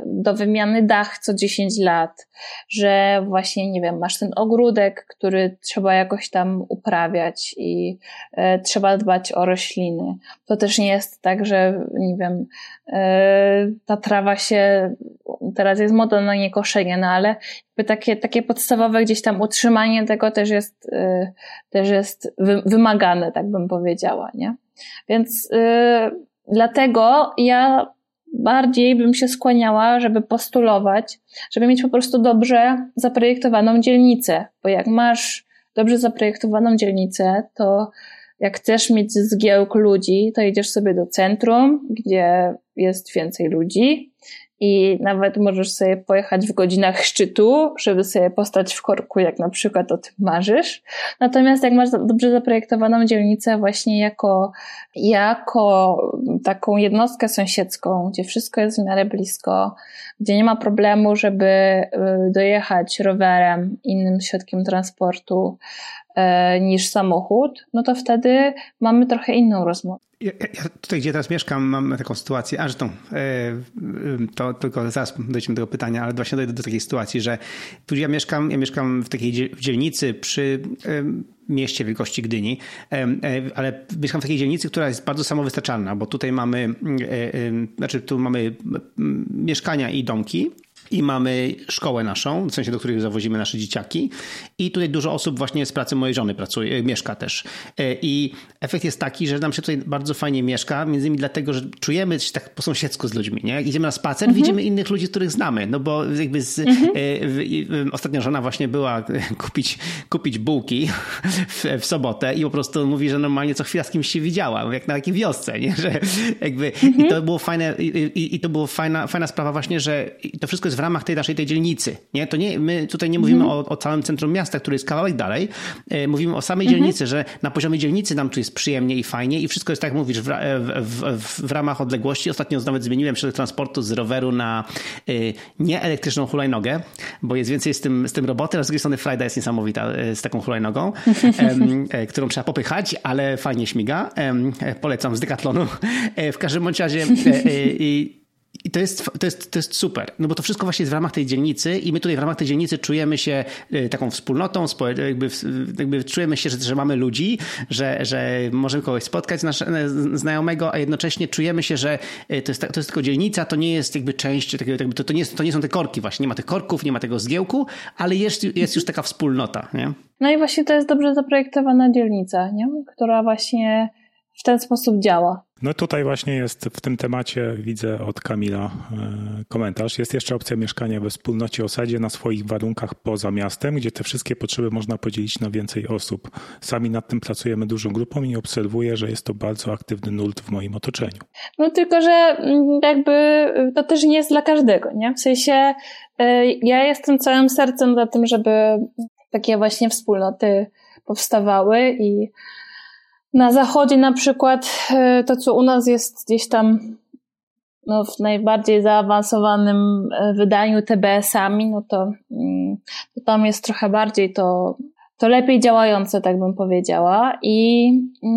do wymiany dach co 10 lat, że właśnie, nie wiem, masz ten ogródek, który trzeba jakoś tam uprawiać i e, trzeba dbać o rośliny. To też nie jest tak, że, nie wiem, e, ta trawa się, teraz jest moda na niekoszenie, no ale jakby takie, takie podstawowe gdzieś tam utrzymanie tego też jest, też jest wymagane, tak bym powiedziała, nie? Więc dlatego ja bardziej bym się skłaniała, żeby postulować, żeby mieć po prostu dobrze zaprojektowaną dzielnicę, bo jak masz dobrze zaprojektowaną dzielnicę, to jak chcesz mieć zgiełk ludzi, to idziesz sobie do centrum, gdzie jest więcej ludzi i nawet możesz sobie pojechać w godzinach szczytu, żeby sobie postać w korku, jak na przykład o tym marzysz. Natomiast jak masz dobrze zaprojektowaną dzielnicę właśnie jako, jako taką jednostkę sąsiedzką, gdzie wszystko jest w miarę blisko, gdzie nie ma problemu, żeby y, dojechać rowerem, innym środkiem transportu, niż samochód, no to wtedy mamy trochę inną rozmowę. Ja, ja tutaj, gdzie teraz mieszkam, mam taką sytuację, a zresztą e, to tylko zaraz dojdziemy do tego pytania, ale właśnie dojdę do takiej sytuacji, że tu ja mieszkam, ja mieszkam w takiej dzielnicy przy mieście wielkości Gdyni, e, ale mieszkam w takiej dzielnicy, która jest bardzo samowystarczalna, bo tutaj mamy, znaczy tu mamy mieszkania i domki, i mamy szkołę naszą, w sensie do której zawozimy nasze dzieciaki i tutaj dużo osób właśnie z pracy mojej żony pracuje, mieszka też. E, I efekt jest taki, że nam się tutaj bardzo fajnie mieszka, między innymi dlatego, że czujemy się tak po sąsiedzku z ludźmi, nie? Jak idziemy na spacer, mhm. widzimy innych ludzi, których znamy, no bo jakby z, mhm. e, ostatnia żona właśnie była kupić, kupić bułki w, w, sobotę i po prostu mówi, że normalnie co chwila z kimś się widziała, jak na takiej wiosce, nie? Że jakby mhm. i to było fajne i, i, i, to było fajna, fajna sprawa właśnie, że to wszystko jest w ramach tej naszej tej dzielnicy. Nie? To nie, my tutaj nie mówimy mhm. o, o, całym centrum miasta, który jest kawałek dalej. E, mówimy o samej mhm. dzielnicy, że na poziomie dzielnicy nam tu jest przyjemnie i fajnie i wszystko jest tak, jak mówisz, w, w, w, w ramach odległości. Ostatnio nawet zmieniłem środek transportu z roweru na y, nieelektryczną hulajnogę, bo jest więcej z tym, z tym roboty, a z drugiej strony Frajda jest niesamowita z taką hulajnogą, którą trzeba popychać, ale fajnie śmiga. Polecam z Decathlonu. W każdym bądź razie i to jest, to, jest, to jest super, no bo to wszystko właśnie jest w ramach tej dzielnicy i my tutaj w ramach tej dzielnicy czujemy się y, taką wspólnotą, jakby, jakby czujemy się, że, że mamy ludzi, że, że możemy kogoś spotkać nasz, znajomego, a jednocześnie czujemy się, że y, to jest, to jest tylko dzielnica, to nie jest jakby część jakby to, to, nie, jest, to nie są te korki właśnie, nie ma tych korków, nie ma tego zgiełku, ale jest, jest już taka wspólnota, nie? No i właśnie to jest dobrze zaprojektowana dzielnica, nie? która właśnie w ten sposób działa. No tutaj właśnie jest w tym temacie, widzę od Kamila e, komentarz. Jest jeszcze opcja mieszkania we wspólnocie osadzie na swoich warunkach poza miastem, gdzie te wszystkie potrzeby można podzielić na więcej osób. Sami nad tym pracujemy dużą grupą i obserwuję, że jest to bardzo aktywny nurt w moim otoczeniu. No tylko, że mm, jakby to też nie jest dla każdego, nie? W sensie e, ja jestem całym sercem za tym, żeby takie właśnie wspólnoty powstawały i na zachodzie na przykład e, to, co u nas jest gdzieś tam no, w najbardziej zaawansowanym e, wydaniu TBS-ami, no to, mm, to tam jest trochę bardziej to, to lepiej działające, tak bym powiedziała. I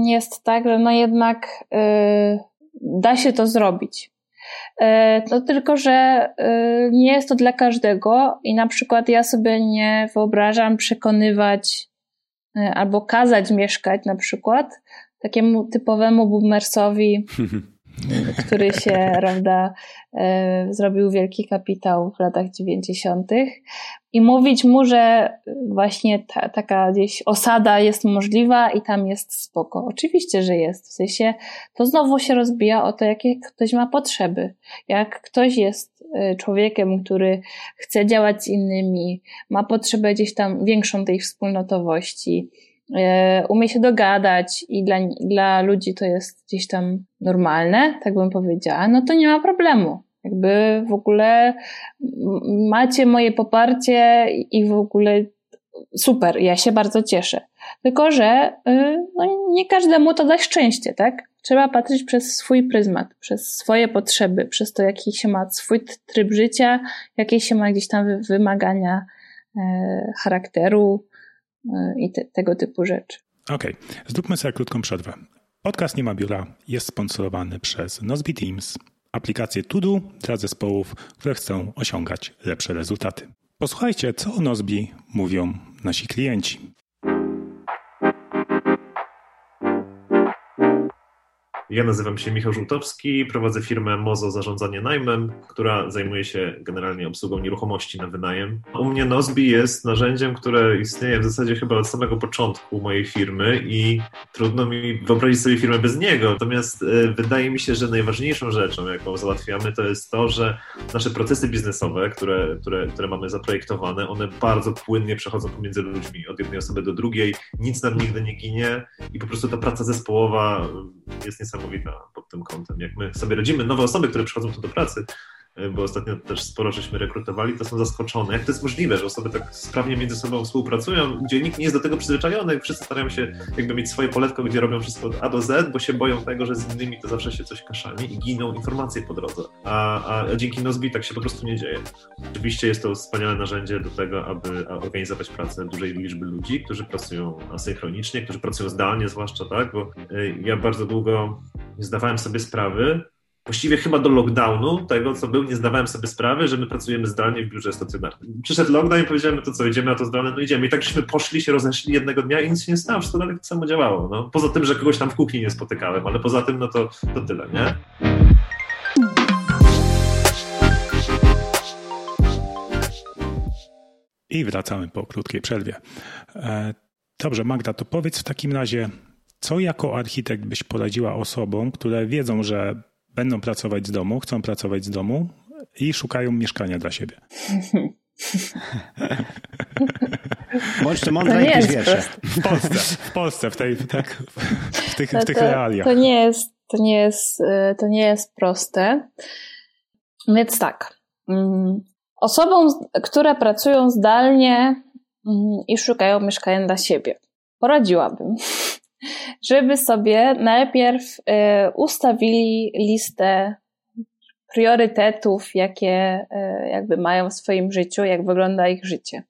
jest tak, że no jednak yy, da się to zrobić. No tylko, że nie jest to dla każdego i na przykład ja sobie nie wyobrażam przekonywać E, albo kazać mieszkać na przykład takiemu typowemu boomersowi, który się, prawda, e, zrobił wielki kapitał w latach 90. i mówić mu, że właśnie ta, taka gdzieś osada jest możliwa i tam jest spoko. Oczywiście, że jest. W sensie to znowu się rozbija o to, jakie ktoś ma potrzeby. Jak ktoś jest Y, człowiekiem, który chce działać z innymi, ma potrzebę gdzieś tam większą tej wspólnotowości, umie się dogadać i dla, dla ludzi to jest gdzieś tam normalne, tak bym powiedziała, no to nie ma problemu. Jakby w ogóle macie moje poparcie i w ogóle super, ja się bardzo cieszę. Tylko, że y, no, nie każdemu to da szczęście, tak? Trzeba patrzeć przez swój pryzmat, przez swoje potrzeby, przez to, jaki się ma swój tryb życia, jakie się ma gdzieś tam wymagania e, charakteru e, i te, tego typu rzeczy. Okej, okay. zróbmy sobie krótką przerwę. Podcast Nie ma biura jest sponsorowany przez Nozbe Teams, aplikację Tudu dla zespołów, które chcą osiągać lepsze rezultaty. Posłuchajcie, co o Nozbe mówią nasi klienci. Ja nazywam się Michał Żółtowski, prowadzę firmę Mozo Zarządzanie Najmem, która zajmuje się generalnie obsługą nieruchomości na wynajem. U mnie Nozbi jest narzędziem, które istnieje w zasadzie chyba od samego początku mojej firmy i trudno mi wyobrazić sobie firmę bez niego. Natomiast e, wydaje mi się, że najważniejszą rzeczą, jaką załatwiamy, to jest to, że nasze procesy biznesowe, które, które, które mamy zaprojektowane, one bardzo płynnie przechodzą pomiędzy ludźmi, od jednej osoby do drugiej, nic nam nigdy nie ginie i po prostu ta praca zespołowa jest niesamowita niesamowita pod tym kątem. Jak my sobie rodzimy nowe osoby, które przychodzą tu do pracy, bo ostatnio też sporo żeśmy rekrutowali, to są zaskoczone. Jak to jest możliwe, że osoby tak sprawnie między sobą współpracują, gdzie nikt nie jest do tego przyzwyczajony, wszyscy starają się jakby mieć swoje poletko, gdzie robią wszystko od A do Z, bo się boją tego, że z innymi to zawsze się coś kaszani i giną informacje po drodze. A, a dzięki Nozbi tak się po prostu nie dzieje. Oczywiście jest to wspaniałe narzędzie do tego, aby organizować pracę dużej liczby ludzi, którzy pracują asynchronicznie, którzy pracują zdalnie zwłaszcza, tak, bo e, ja bardzo długo nie zdawałem sobie sprawy, właściwie chyba do lockdownu, tego co był, nie zdawałem sobie sprawy, że my pracujemy zdalnie w biurze stacjonarnym. Przyszedł lockdown i powiedziałem, no to co, idziemy na to zdalne? No idziemy. I tak żeśmy poszli, się rozeszli jednego dnia i nic się nie stało, wszystko dalej tak samo działało. No. Poza tym, że kogoś tam w kuchni nie spotykałem, ale poza tym, no to, to tyle, nie? I wracamy po krótkiej przerwie. E, dobrze, Magda, to powiedz w takim razie, co jako architekt byś poradziła osobom, które wiedzą, że będą pracować z domu, chcą pracować z domu i szukają mieszkania dla siebie? Bądźcie mądre i wiersze. W Polsce, w Polsce, w, tej, tak, w tych, w tych to, realiach. To nie, jest, to, nie jest, to nie jest proste. Więc tak. Mm, osobom, które pracują zdalnie mm, i szukają mieszkania dla siebie, poradziłabym, żeby sobie najpierw y, ustawili listę priorytetów, jakie y, jakby mają w swoim życiu, jak wygląda ich życie.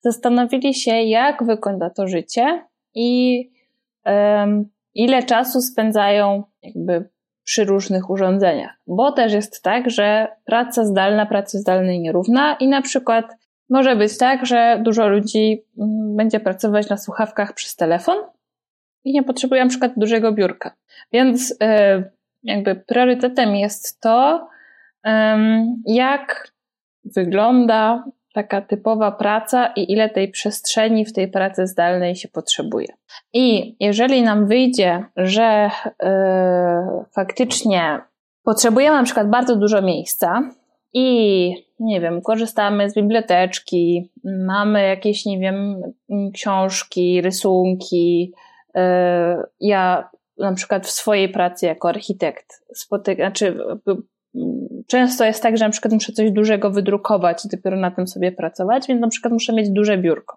Zastanowili się, jak wygląda to życie i ile czasu spędzają jakby przy różnych urządzeniach. Bo też jest tak, że praca zdalna pracy zdalnej nierówna i na przykład może być tak, że dużo ludzi mm, będzie pracować na słuchawkach przez telefon i nie potrzebuje na przykład dużego biurka. Więc e, jakby priorytetem jest to, jak wygląda taka typowa praca i ile tej przestrzeni w tej pracy zdalnej się potrzebuje. I jeżeli nam wyjdzie, że yy, faktycznie potrzebujemy na przykład bardzo dużo miejsca i nie wiem, korzystamy z biblioteczki, mamy jakieś, nie wiem, książki, rysunki. Yy, ja na przykład w swojej pracy jako architekt spotykam, znaczy często jest tak, że na przykład muszę coś dużego wydrukować i dopiero na tym sobie pracować, więc na przykład muszę mieć duże biurko.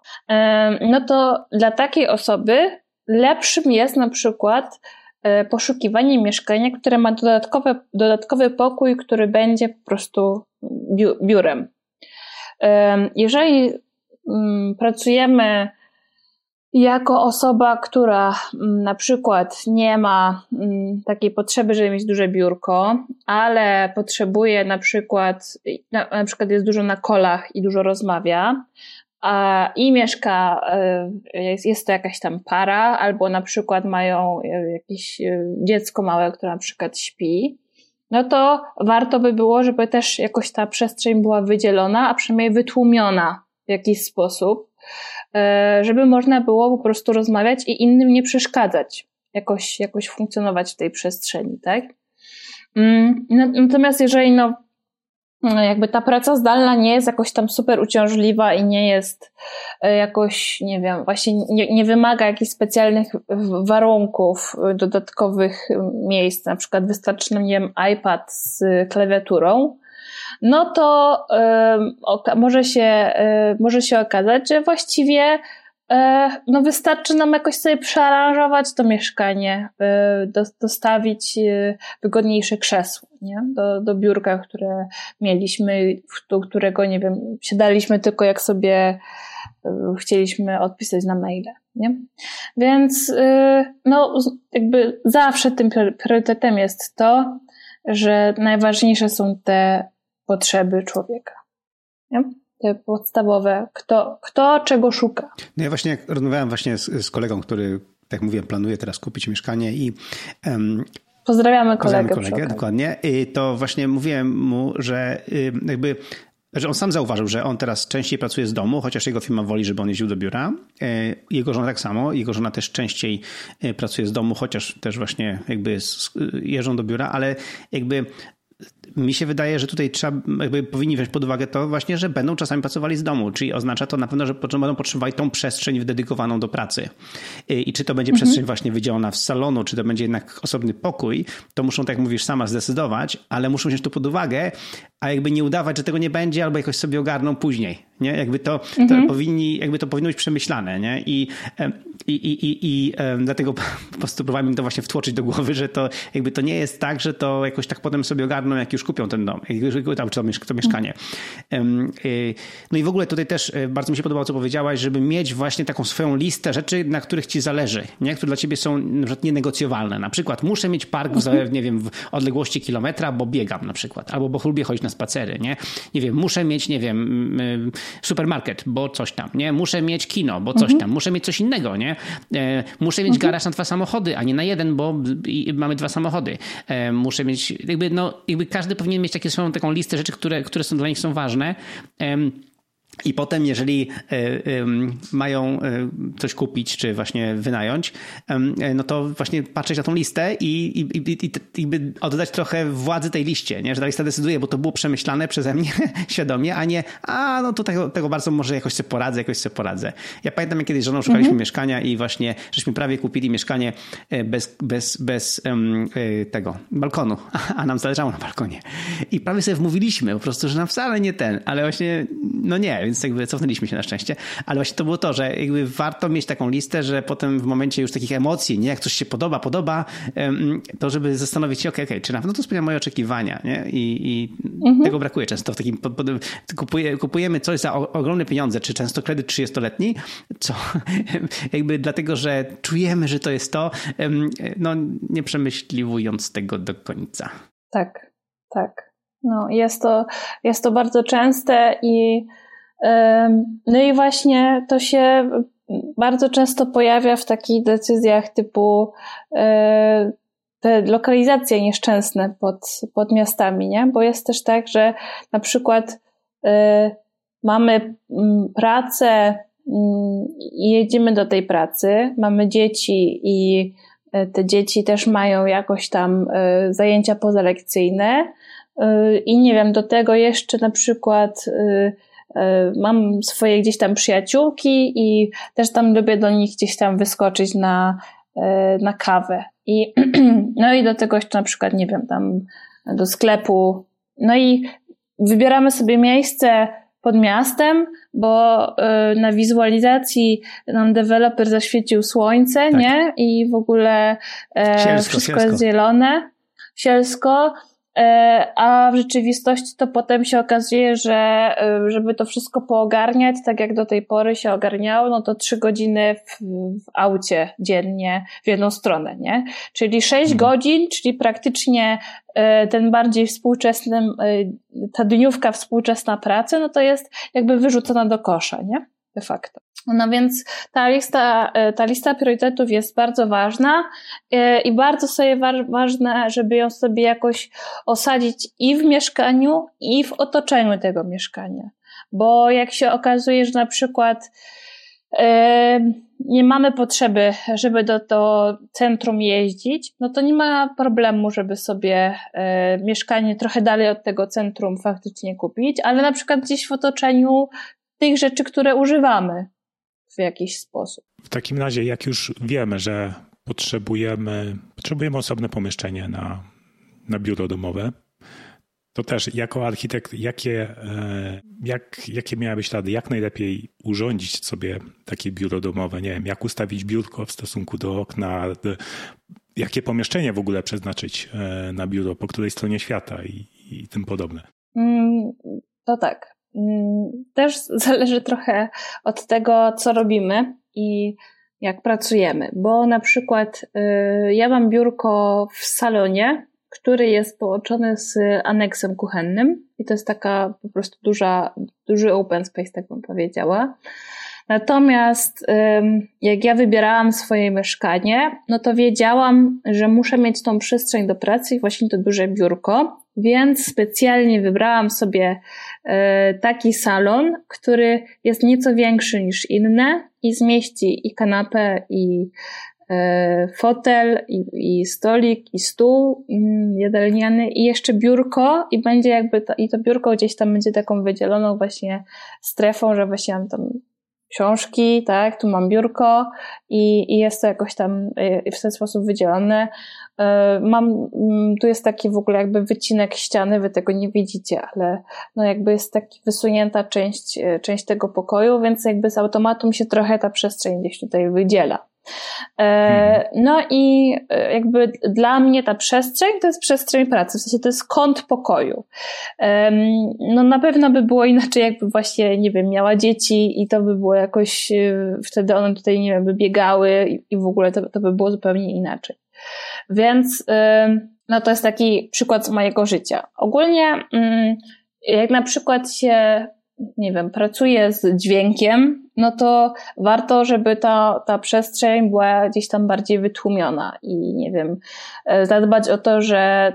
No to dla takiej osoby lepszym jest na przykład e, poszukiwanie mieszkania, które ma dodatkowe, dodatkowy pokój, który będzie po prostu biurem. Jeżeli mm, pracujemy jako osoba, która mm, na przykład nie ma mm, takiej potrzeby, żeby mieć duże biurko, ale potrzebuje na przykład, na, przykład jest dużo na kolach i dużo rozmawia, a, i mieszka, e, jest, jest to jakaś tam para, albo na przykład mają e, jakieś e, dziecko małe, które na przykład śpi, no to warto by było, żeby też jakoś ta przestrzeń była wydzielona, a przynajmniej wytłumiona w jakiś sposób, żeby można było po prostu rozmawiać i innym nie przeszkadzać, jakoś, jakoś funkcjonować w tej przestrzeni, tak? Mm, natomiast jeżeli no, jakby ta praca zdalna nie jest jakoś tam super uciążliwa i nie jest e, jakoś, nie wiem, właśnie nie, nie wymaga jakichś specjalnych warunków, dodatkowych miejsc, na przykład wystarczy nam, nie wiem, iPad z klawiaturą, no to y, może, się, y, może się okazać, że właściwie y, no wystarczy nam jakoś sobie przearanżować to mieszkanie, do, dostawić wygodniejsze krzesło nie? Do, do biurka, które mieliśmy, do którego, nie wiem, siadaliśmy tylko jak sobie chcieliśmy odpisać na maile. Nie? Więc no, jakby zawsze tym priorytetem jest to, że najważniejsze są te potrzeby człowieka. Nie? Te podstawowe, kto, kto czego szuka. No ja właśnie rozmawiałem właśnie z, z kolegą, który, tak mówiłem, planuje teraz kupić mieszkanie i um, Pozdrawiamy kolegę. Pozdrawiamy kolegę, dokładnie. I to właśnie mówiłem mu, że jakby że on sam zauważył, że on teraz częściej pracuje z domu, chociaż jego firma woli, żeby on jeździł do biura. Y, jego żona tak samo, jego żona też częściej y, pracuje z domu, chociaż też właśnie jakby jeżdżą do biura, ale jakby mi się wydaje, że tutaj trzeba, jakby powinni wziąć pod uwagę to właśnie, że będą czasami pracowali z domu, czyli oznacza to na pewno, że będą potrzebowali tą przestrzeń dedykowaną do pracy. I czy to będzie mhm. przestrzeń właśnie wydzielona w salonu, czy to będzie jednak osobny pokój, to muszą, tak jak mówisz, sama zdecydować, ale muszą wziąć to pod uwagę, a jakby nie udawać, że tego nie będzie, albo jakoś sobie ogarną później, nie? Jakby to, mhm. to powinni, jakby to powinno być przemyślane, nie? I, i, i, i, i dlatego po prostu próbowałem im to właśnie wtłoczyć do głowy, że to jakby to nie jest tak, że to jakoś tak potem sobie ogarną, jak już kupią ten dom, tam, czy to, to mieszkanie. Y, no i w ogóle tutaj też y, bardzo mi się podobało, co powiedziałaś, żeby mieć właśnie taką swoją listę rzeczy, na których ci zależy, nie? które dla ciebie są na przykład nienegocjowalne. Na przykład muszę mieć park w, nie wiem, w odległości kilometra, bo biegam na przykład, albo bo lubię chodzić na spacery, nie? Nie wiem, muszę mieć, nie wiem, supermarket, bo coś tam, nie? Muszę mieć kino, bo coś mhm. tam, muszę mieć coś innego, nie? E, muszę mieć mhm. garaż na dwa samochody, a nie na jeden, bo mamy dwa samochody. E, muszę mieć, jakby, no, jakby każdy powinien mieć swoją taką listę rzeczy, które, które są dla nich są ważne. I potem, jeżeli y, mają y, coś kupić, czy właśnie wynająć, no to właśnie patrzeć na tą listę i, i, i, i oddać trochę władzy tej liście, nie? że ta lista decyduje, bo to było przemyślane przeze mnie świadomie, a nie, a no to tego, tego bardzo może jakoś sobie poradzę, jakoś sobie poradzę. Ja pamiętam, jak kiedyś żoną szukaliśmy mhm. mieszkania i właśnie żeśmy prawie kupili mieszkanie bez, bez, bez um, tego balkonu, a nam zależało na balkonie. I prawie sobie wmówiliśmy po prostu, że nam wcale nie ten, ale właśnie, no nie, więc jakby cofnęliśmy się na szczęście, ale właśnie to było to, że jakby warto mieć taką listę, że potem w momencie już takich emocji, nie, jak coś się podoba, podoba, to żeby zastanowić się, okej, okay, okay, czy na pewno to spełnia moje oczekiwania, nie? I, i mhm. tego brakuje często w takim, kupuje, kupujemy coś za ogromne pieniądze, czy często kredyt 30-letni, co jakby dlatego, że czujemy, że to jest to, no nie przemyśliwując tego do końca. Tak, tak. No, jest to, jest to bardzo częste i no i właśnie to się bardzo często pojawia w takich decyzjach typu e, te lokalizacje nieszczęsne pod, pod miastami, nie? Bo jest też tak, że na przykład e, mamy mm, pracę mm, i jedziemy do tej pracy, mamy dzieci i e, te dzieci też mają jakoś tam zajęcia pozalekcyjne i nie wiem, do tego jeszcze na przykład mam swoje gdzieś tam przyjaciółki i też tam lubię do nich gdzieś tam wyskoczyć na, e, na kawę. I, no i do tego jeszcze na przykład, nie wiem, tam do sklepu. No i wybieramy sobie miejsce pod miastem, bo e, na wizualizacji nam deweloper zaświecił słońce, tak. nie? I w ogóle sielsko, wszystko sielsko. jest zielone, sielsko. E, a w rzeczywistości to potem się okazuje, że e, żeby to wszystko poogarniać, tak jak do tej pory się ogarniało, no to trzy godziny w, w aucie dziennie w jedną stronę, nie? Czyli sześć hmm. godzin, czyli praktycznie e, ten bardziej współczesny, ta dniówka współczesna pracy, no to jest jakby wyrzucona do kosza, nie? De facto. No więc ta lista, e, ta lista priorytetów jest bardzo ważna e, i bardzo sobie ważne, żeby ją sobie jakoś osadzić i w mieszkaniu, i w otoczeniu tego mieszkania. Bo jak się okazuje, że na przykład e, nie mamy potrzeby, żeby do, do centrum jeździć, no to nie ma problemu, żeby sobie mieszkanie trochę dalej od tego centrum faktycznie kupić, ale na przykład gdzieś w otoczeniu tych rzeczy, które używamy w jakiś sposób. W takim razie, jak już wiemy, że potrzebujemy, potrzebujemy osobne pomieszczenie na, na biuro domowe, to też jako architekt, jakie, e, jak, jakie miałabyś rady, jak najlepiej urządzić sobie takie biuro domowe? Nie wiem, jak ustawić biurko w stosunku do okna, jakie pomieszczenie w ogóle przeznaczyć e, na biuro, po której stronie świata i, i tym podobne? Mm, to tak. Mm, też zależy trochę od tego, co robimy i jak pracujemy, bo na przykład y, ja mam biurko w salonie, który jest połączony z aneksem kuchennym i to jest taka po prostu duża, duży open space, tak bym powiedziała. Natomiast jak ja wybierałam swoje mieszkanie, no to wiedziałam, że muszę mieć tą przestrzeń do pracy i właśnie to duże biurko, więc specjalnie wybrałam sobie e, taki salon, który jest nieco większy niż inne i zmieści i kanapę, i e, fotel, i, i stolik, i stół mm, jadalniany, i jeszcze biurko, i będzie jakby, to, i to biurko gdzieś tam będzie taką wydzieloną właśnie strefą, że właśnie mam tam książki, tak, tu mam biurko i, i jest to jakoś tam e, w ten sposób wydzielone. E, mam, mm, tu jest taki w ogóle jakby wycinek ściany, wy tego nie widzicie, ale no jakby jest taki wysunięta część, część tego pokoju, więc jakby z automatu mi się trochę ta przestrzeń gdzieś tutaj wydziela. Mhm. No i jakby dla mnie ta przestrzeń to jest przestrzeń pracy, w sensie to jest kąt pokoju. No na pewno by było inaczej, jakby właśnie, nie wiem, miała dzieci i to by było jakoś, wtedy one tutaj, nie wiem, by biegały i w ogóle to, to by było zupełnie inaczej. Więc no to jest taki przykład z mojego życia. Ogólnie jak na przykład się, nie wiem, pracuje z dźwiękiem, no to warto, żeby ta, ta przestrzeń była gdzieś tam bardziej wytłumiona i nie wiem, e, zadbać o to, że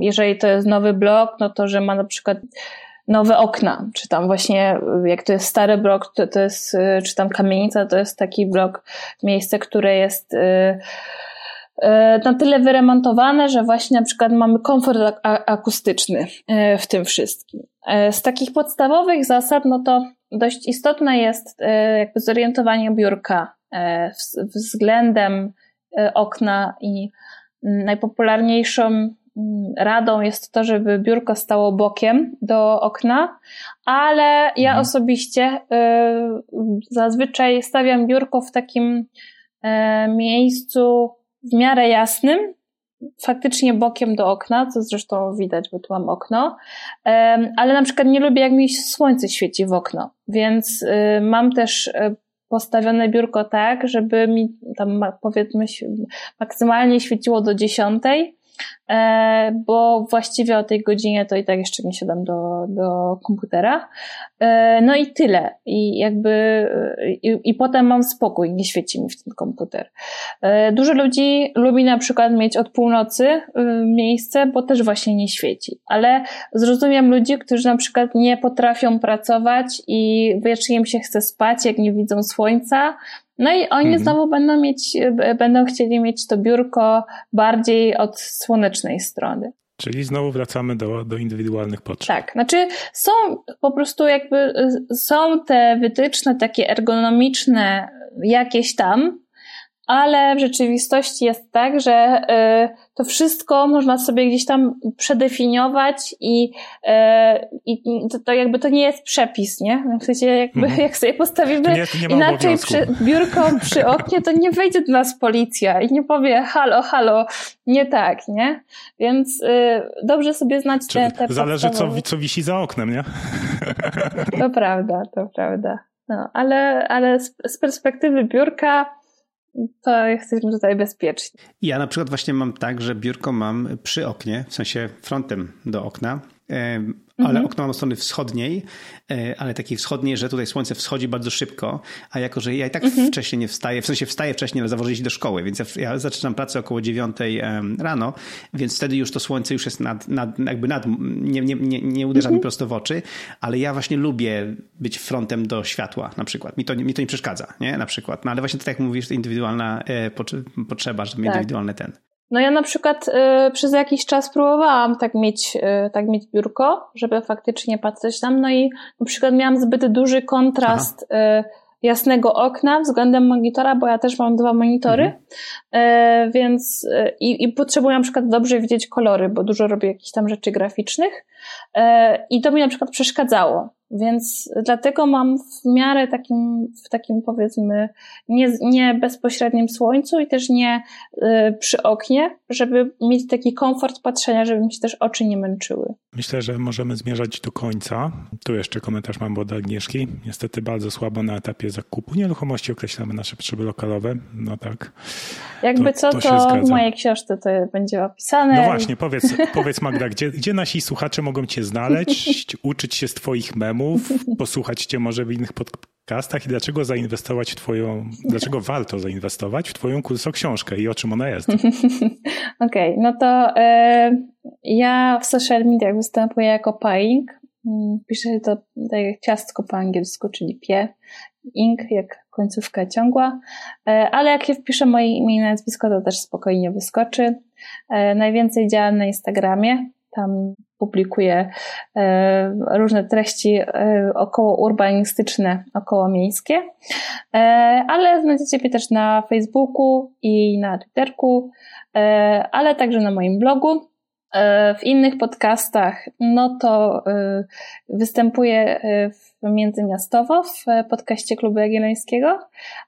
jeżeli to jest nowy blok, no to że ma na przykład nowe okna, czy tam właśnie, jak to jest stary blok, to, to jest, czy tam kamienica, to jest taki blok, miejsce, które jest na tyle wyremontowane, że właśnie na przykład mamy komfort akustyczny w tym wszystkim. Z takich podstawowych zasad, no to dość istotne jest jakby zorientowanie biurka względem okna i najpopularniejszą mm, radą jest to, żeby biurko stało bokiem do okna, ale ja mhm. osobiście zazwyczaj stawiam biurko w takim miejscu w miarę jasnym, faktycznie bokiem do okna, co zresztą widać, bo tu mam okno, ale na przykład nie lubię, jak mi słońce świeci w okno, więc y, mam też y, postawione biurko tak, żeby mi tam powiedzmy maksymalnie świeciło do dziesiątej, bo właściwie o tej godzinie to i tak jeszcze nie siadam do, do komputera. E, no i tyle. I jakby, i, i potem mam spokój, nie świeci mi w ten komputer. E, dużo ludzi lubi na przykład mieć od północy miejsce, bo też właśnie nie świeci. Ale zrozumiem ludzi, którzy na przykład nie potrafią pracować i wiecznie im się chce spać, jak nie widzą słońca, no i oni mhm. znowu będą mieć, będą chcieli mieć to biurko bardziej od słonecznej strony. Czyli znowu wracamy do, do indywidualnych potrzeb. Tak, znaczy są po prostu jakby, są te wytyczne takie ergonomiczne jakieś tam, ale w rzeczywistości jest tak, że y, to wszystko można sobie gdzieś tam przedefiniować i, y, i to, to, jakby to nie jest przepis, nie? W sensie jakby mhm. jak sobie postawimy nie, nie inaczej przy, biurko przy oknie, to nie wejdzie do nas policja i nie powie halo, halo, nie tak, nie? Więc y, dobrze sobie znać te, te Zależy co, co wisi za oknem, nie? To prawda, to prawda. No, ale, ale z perspektywy biurka to jesteśmy tutaj bezpieczni. Ja na przykład właśnie mam tak, że biurko mam przy oknie, w sensie frontem do okna ale mhm. okno mam od strony wschodniej, e, ale takiej wschodniej, że tutaj słońce wschodzi bardzo szybko, a jako, że ja i tak mhm. wcześniej nie wstaję, w sensie wstaję wcześniej, ale zawożę do szkoły, więc ja, ja, zaczynam pracę około dziewiątej rano, więc wtedy już to słońce już jest nad, nad jakby nad, nie, nie, nie, nie uderza mhm. mi prosto w oczy, ale ja właśnie lubię być frontem do światła na przykład. Mi to, mi to nie przeszkadza, nie? Na przykład. No ale właśnie tak jak mówisz, to indywidualna e, potrzeba, żeby tak. indywidualny ten. No ja na przykład y, przez jakiś czas próbowałam tak mieć, y, tak mieć biurko, żeby faktycznie patrzeć tam, no i na przykład miałam zbyt duży kontrast y, jasnego okna względem monitora, bo ja też mam dwa monitory, mhm. więc i, i potrzebuję na przykład dobrze widzieć kolory, bo dużo robię jakichś tam rzeczy graficznych i to mi na przykład przeszkadzało. Więc dlatego mam w miarę takim, w takim powiedzmy, nie, nie bezpośrednim słońcu i też nie y, przy oknie, żeby mieć taki komfort patrzenia, żeby mi się też oczy nie męczyły. Myślę, że możemy zmierzać do końca. Tu jeszcze komentarz mam od Agnieszki. Niestety bardzo słabo na etapie zakupu nieruchomości określamy nasze potrzeby lokalowe. No tak. Jakby to, co, to, to w mojej książce to będzie opisane. No właśnie, powiedz, powiedz Magda, gdzie, gdzie nasi słuchacze mogą cię znaleźć, uczyć się z twoich memów, posłuchać cię może w innych podcastach i dlaczego zainwestować w twoją, dlaczego warto zainwestować w twoją kurso książkę i o czym ona jest? Okej, okay, no to y, ja w social mediach występuję jako Paing. Mm, piszę to tak jak ciastko po angielsku, czyli pie. Jak końcówka ciągła. Y, ale jak się wpiszę moje imię i nazwisko, to też spokojnie wyskoczy. Y, najwięcej działam na Instagramie. Tam publikuję e, różne treści e, około urbanistyczne, około miejskie, e, ale znajdziecie mnie też na Facebooku i na Twitterku, ale także na moim blogu. W innych podcastach, no to występuję międzymiastowo w podcaście Klubu Jagiellońskiego,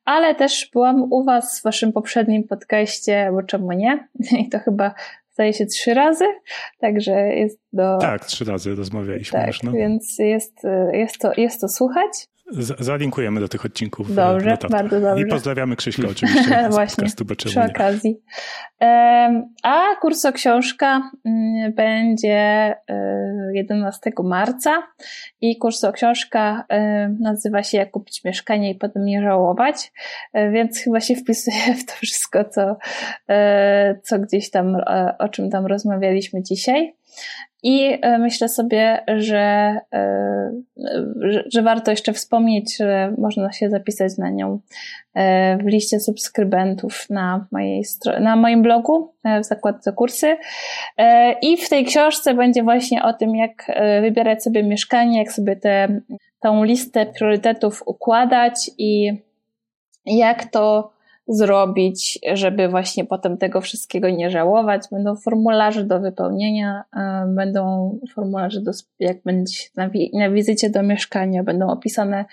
ale też byłam u Was w Waszym poprzednim podcaście, bo czemu nie? I to chyba zdaje się trzy razy, także jest do... Tak, trzy razy rozmawialiśmy tak, już. No. Więc jest, jest, to, jest to słuchać. Z zalinkujemy do tych odcinków. Dobrze, bardzo dobrze. I pozdrawiamy Krzyśka oczywiście. Właśnie, przy okazji. A kurso książka mm, będzie 11 e, marca i kurso książka e, nazywa się Jak kupić mieszkanie i potem nie żałować, e, więc chyba się wpisuje w to wszystko, co, co gdzieś tam, o czym tam rozmawialiśmy dzisiaj. I e, myślę sobie, że, e, że, że, warto jeszcze wspomnieć, że można się zapisać na nią e, w liście subskrybentów na, mojej na moim blogu w zakładce kursy. I w tej książce będzie właśnie o tym, jak wybierać sobie mieszkanie, jak sobie tę tą listę priorytetów układać i jak to zrobić, żeby właśnie potem tego wszystkiego nie żałować. Będą formularze do wypełnienia, e, będą formularze do, jak będzie na, na wizycie do mieszkania, będą opisane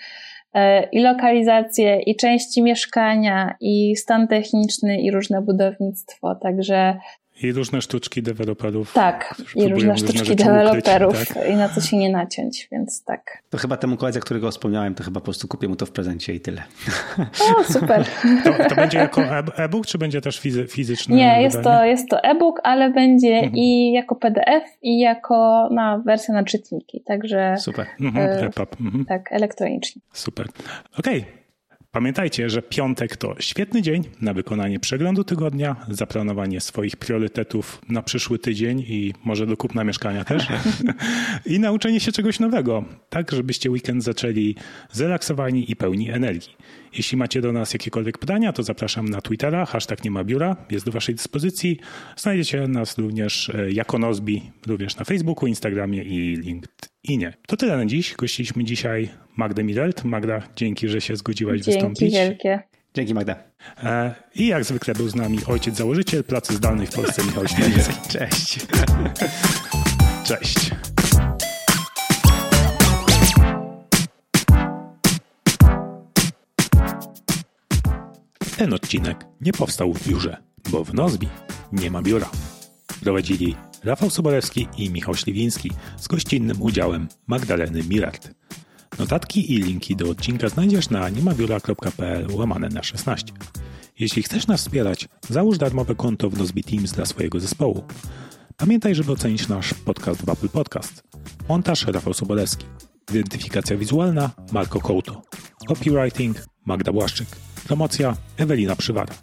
e, i lokalizacje, i części mieszkania, i stan techniczny, i różne budownictwo. Także i różne sztuczki deweloperów. Tak, i różne sztuczki różne deweloperów ukryć, tak? i na co się nie naciąć, więc tak. To chyba temu koledze, którego wspomniałem, to chyba po prostu kupię mu to w prezencie i tyle. O, super. To, to będzie jako e-book, czy będzie też fizy fizyczny? Nie, jest to, jest to e-book, ale będzie mhm. i jako PDF, i jako na wersja na czytniki, także... Super. Mhm, e, mhm. Tak, elektronicznie. Super. Okej. Okay. Pamiętajcie, że piątek to świetny dzień na wykonanie przeglądu tygodnia, zaplanowanie swoich priorytetów na przyszły tydzień i może do kupna mieszkania też i nauczenie się czegoś nowego, tak żebyście weekend zaczęli zrelaksowani i pełni energii. Jeśli macie do nas jakiekolwiek pytania, to zapraszam na Twittera, hashtag nie ma biura, jest do waszej dyspozycji. Znajdziecie nas również e, jako Nozbi, również na Facebooku, Instagramie i LinkedInie. To tyle na dziś. Gościliśmy dzisiaj Magdę Mirelt. Magda, dzięki, że się zgodziłaś dzięki wystąpić. Dzięki wielkie. Dzięki Magda. E, I jak zwykle był z nami ojciec założyciel pracy zdalnej w Polsce Michał Śnieżycki. Cześć. Cześć. Ten odcinek nie powstał w biurze, bo w Nozbi nie ma biura. Prowadzili Rafał Sobolewski i Michał Śliwiński z gościnnym udziałem Magdaleny Mirart. Notatki i linki do odcinka znajdziesz na niemabiura.pl łamane na 16. Jeśli chcesz nas wspierać, załóż darmowe konto w Nozbi Teams dla swojego zespołu. Pamiętaj, żeby ocenić nasz podcast w Apple Podcast. Montaż Rafał Sobolewski. Identyfikacja wizualna Marco Couto. Copywriting Magda Błaszczyk. Promocja Ewelina Przywara.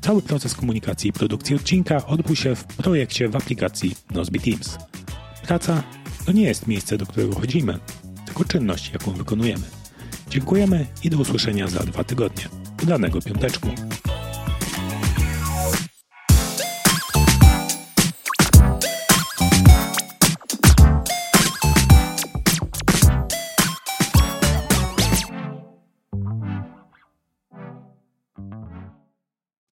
Cały proces komunikacji i produkcji odcinka odbył się w projekcie w aplikacji Nozbe Teams. Praca to nie jest miejsce, do którego chodzimy, tylko czynność, jaką wykonujemy. Dziękujemy i do usłyszenia za dwa tygodnie. Udanego piąteczku.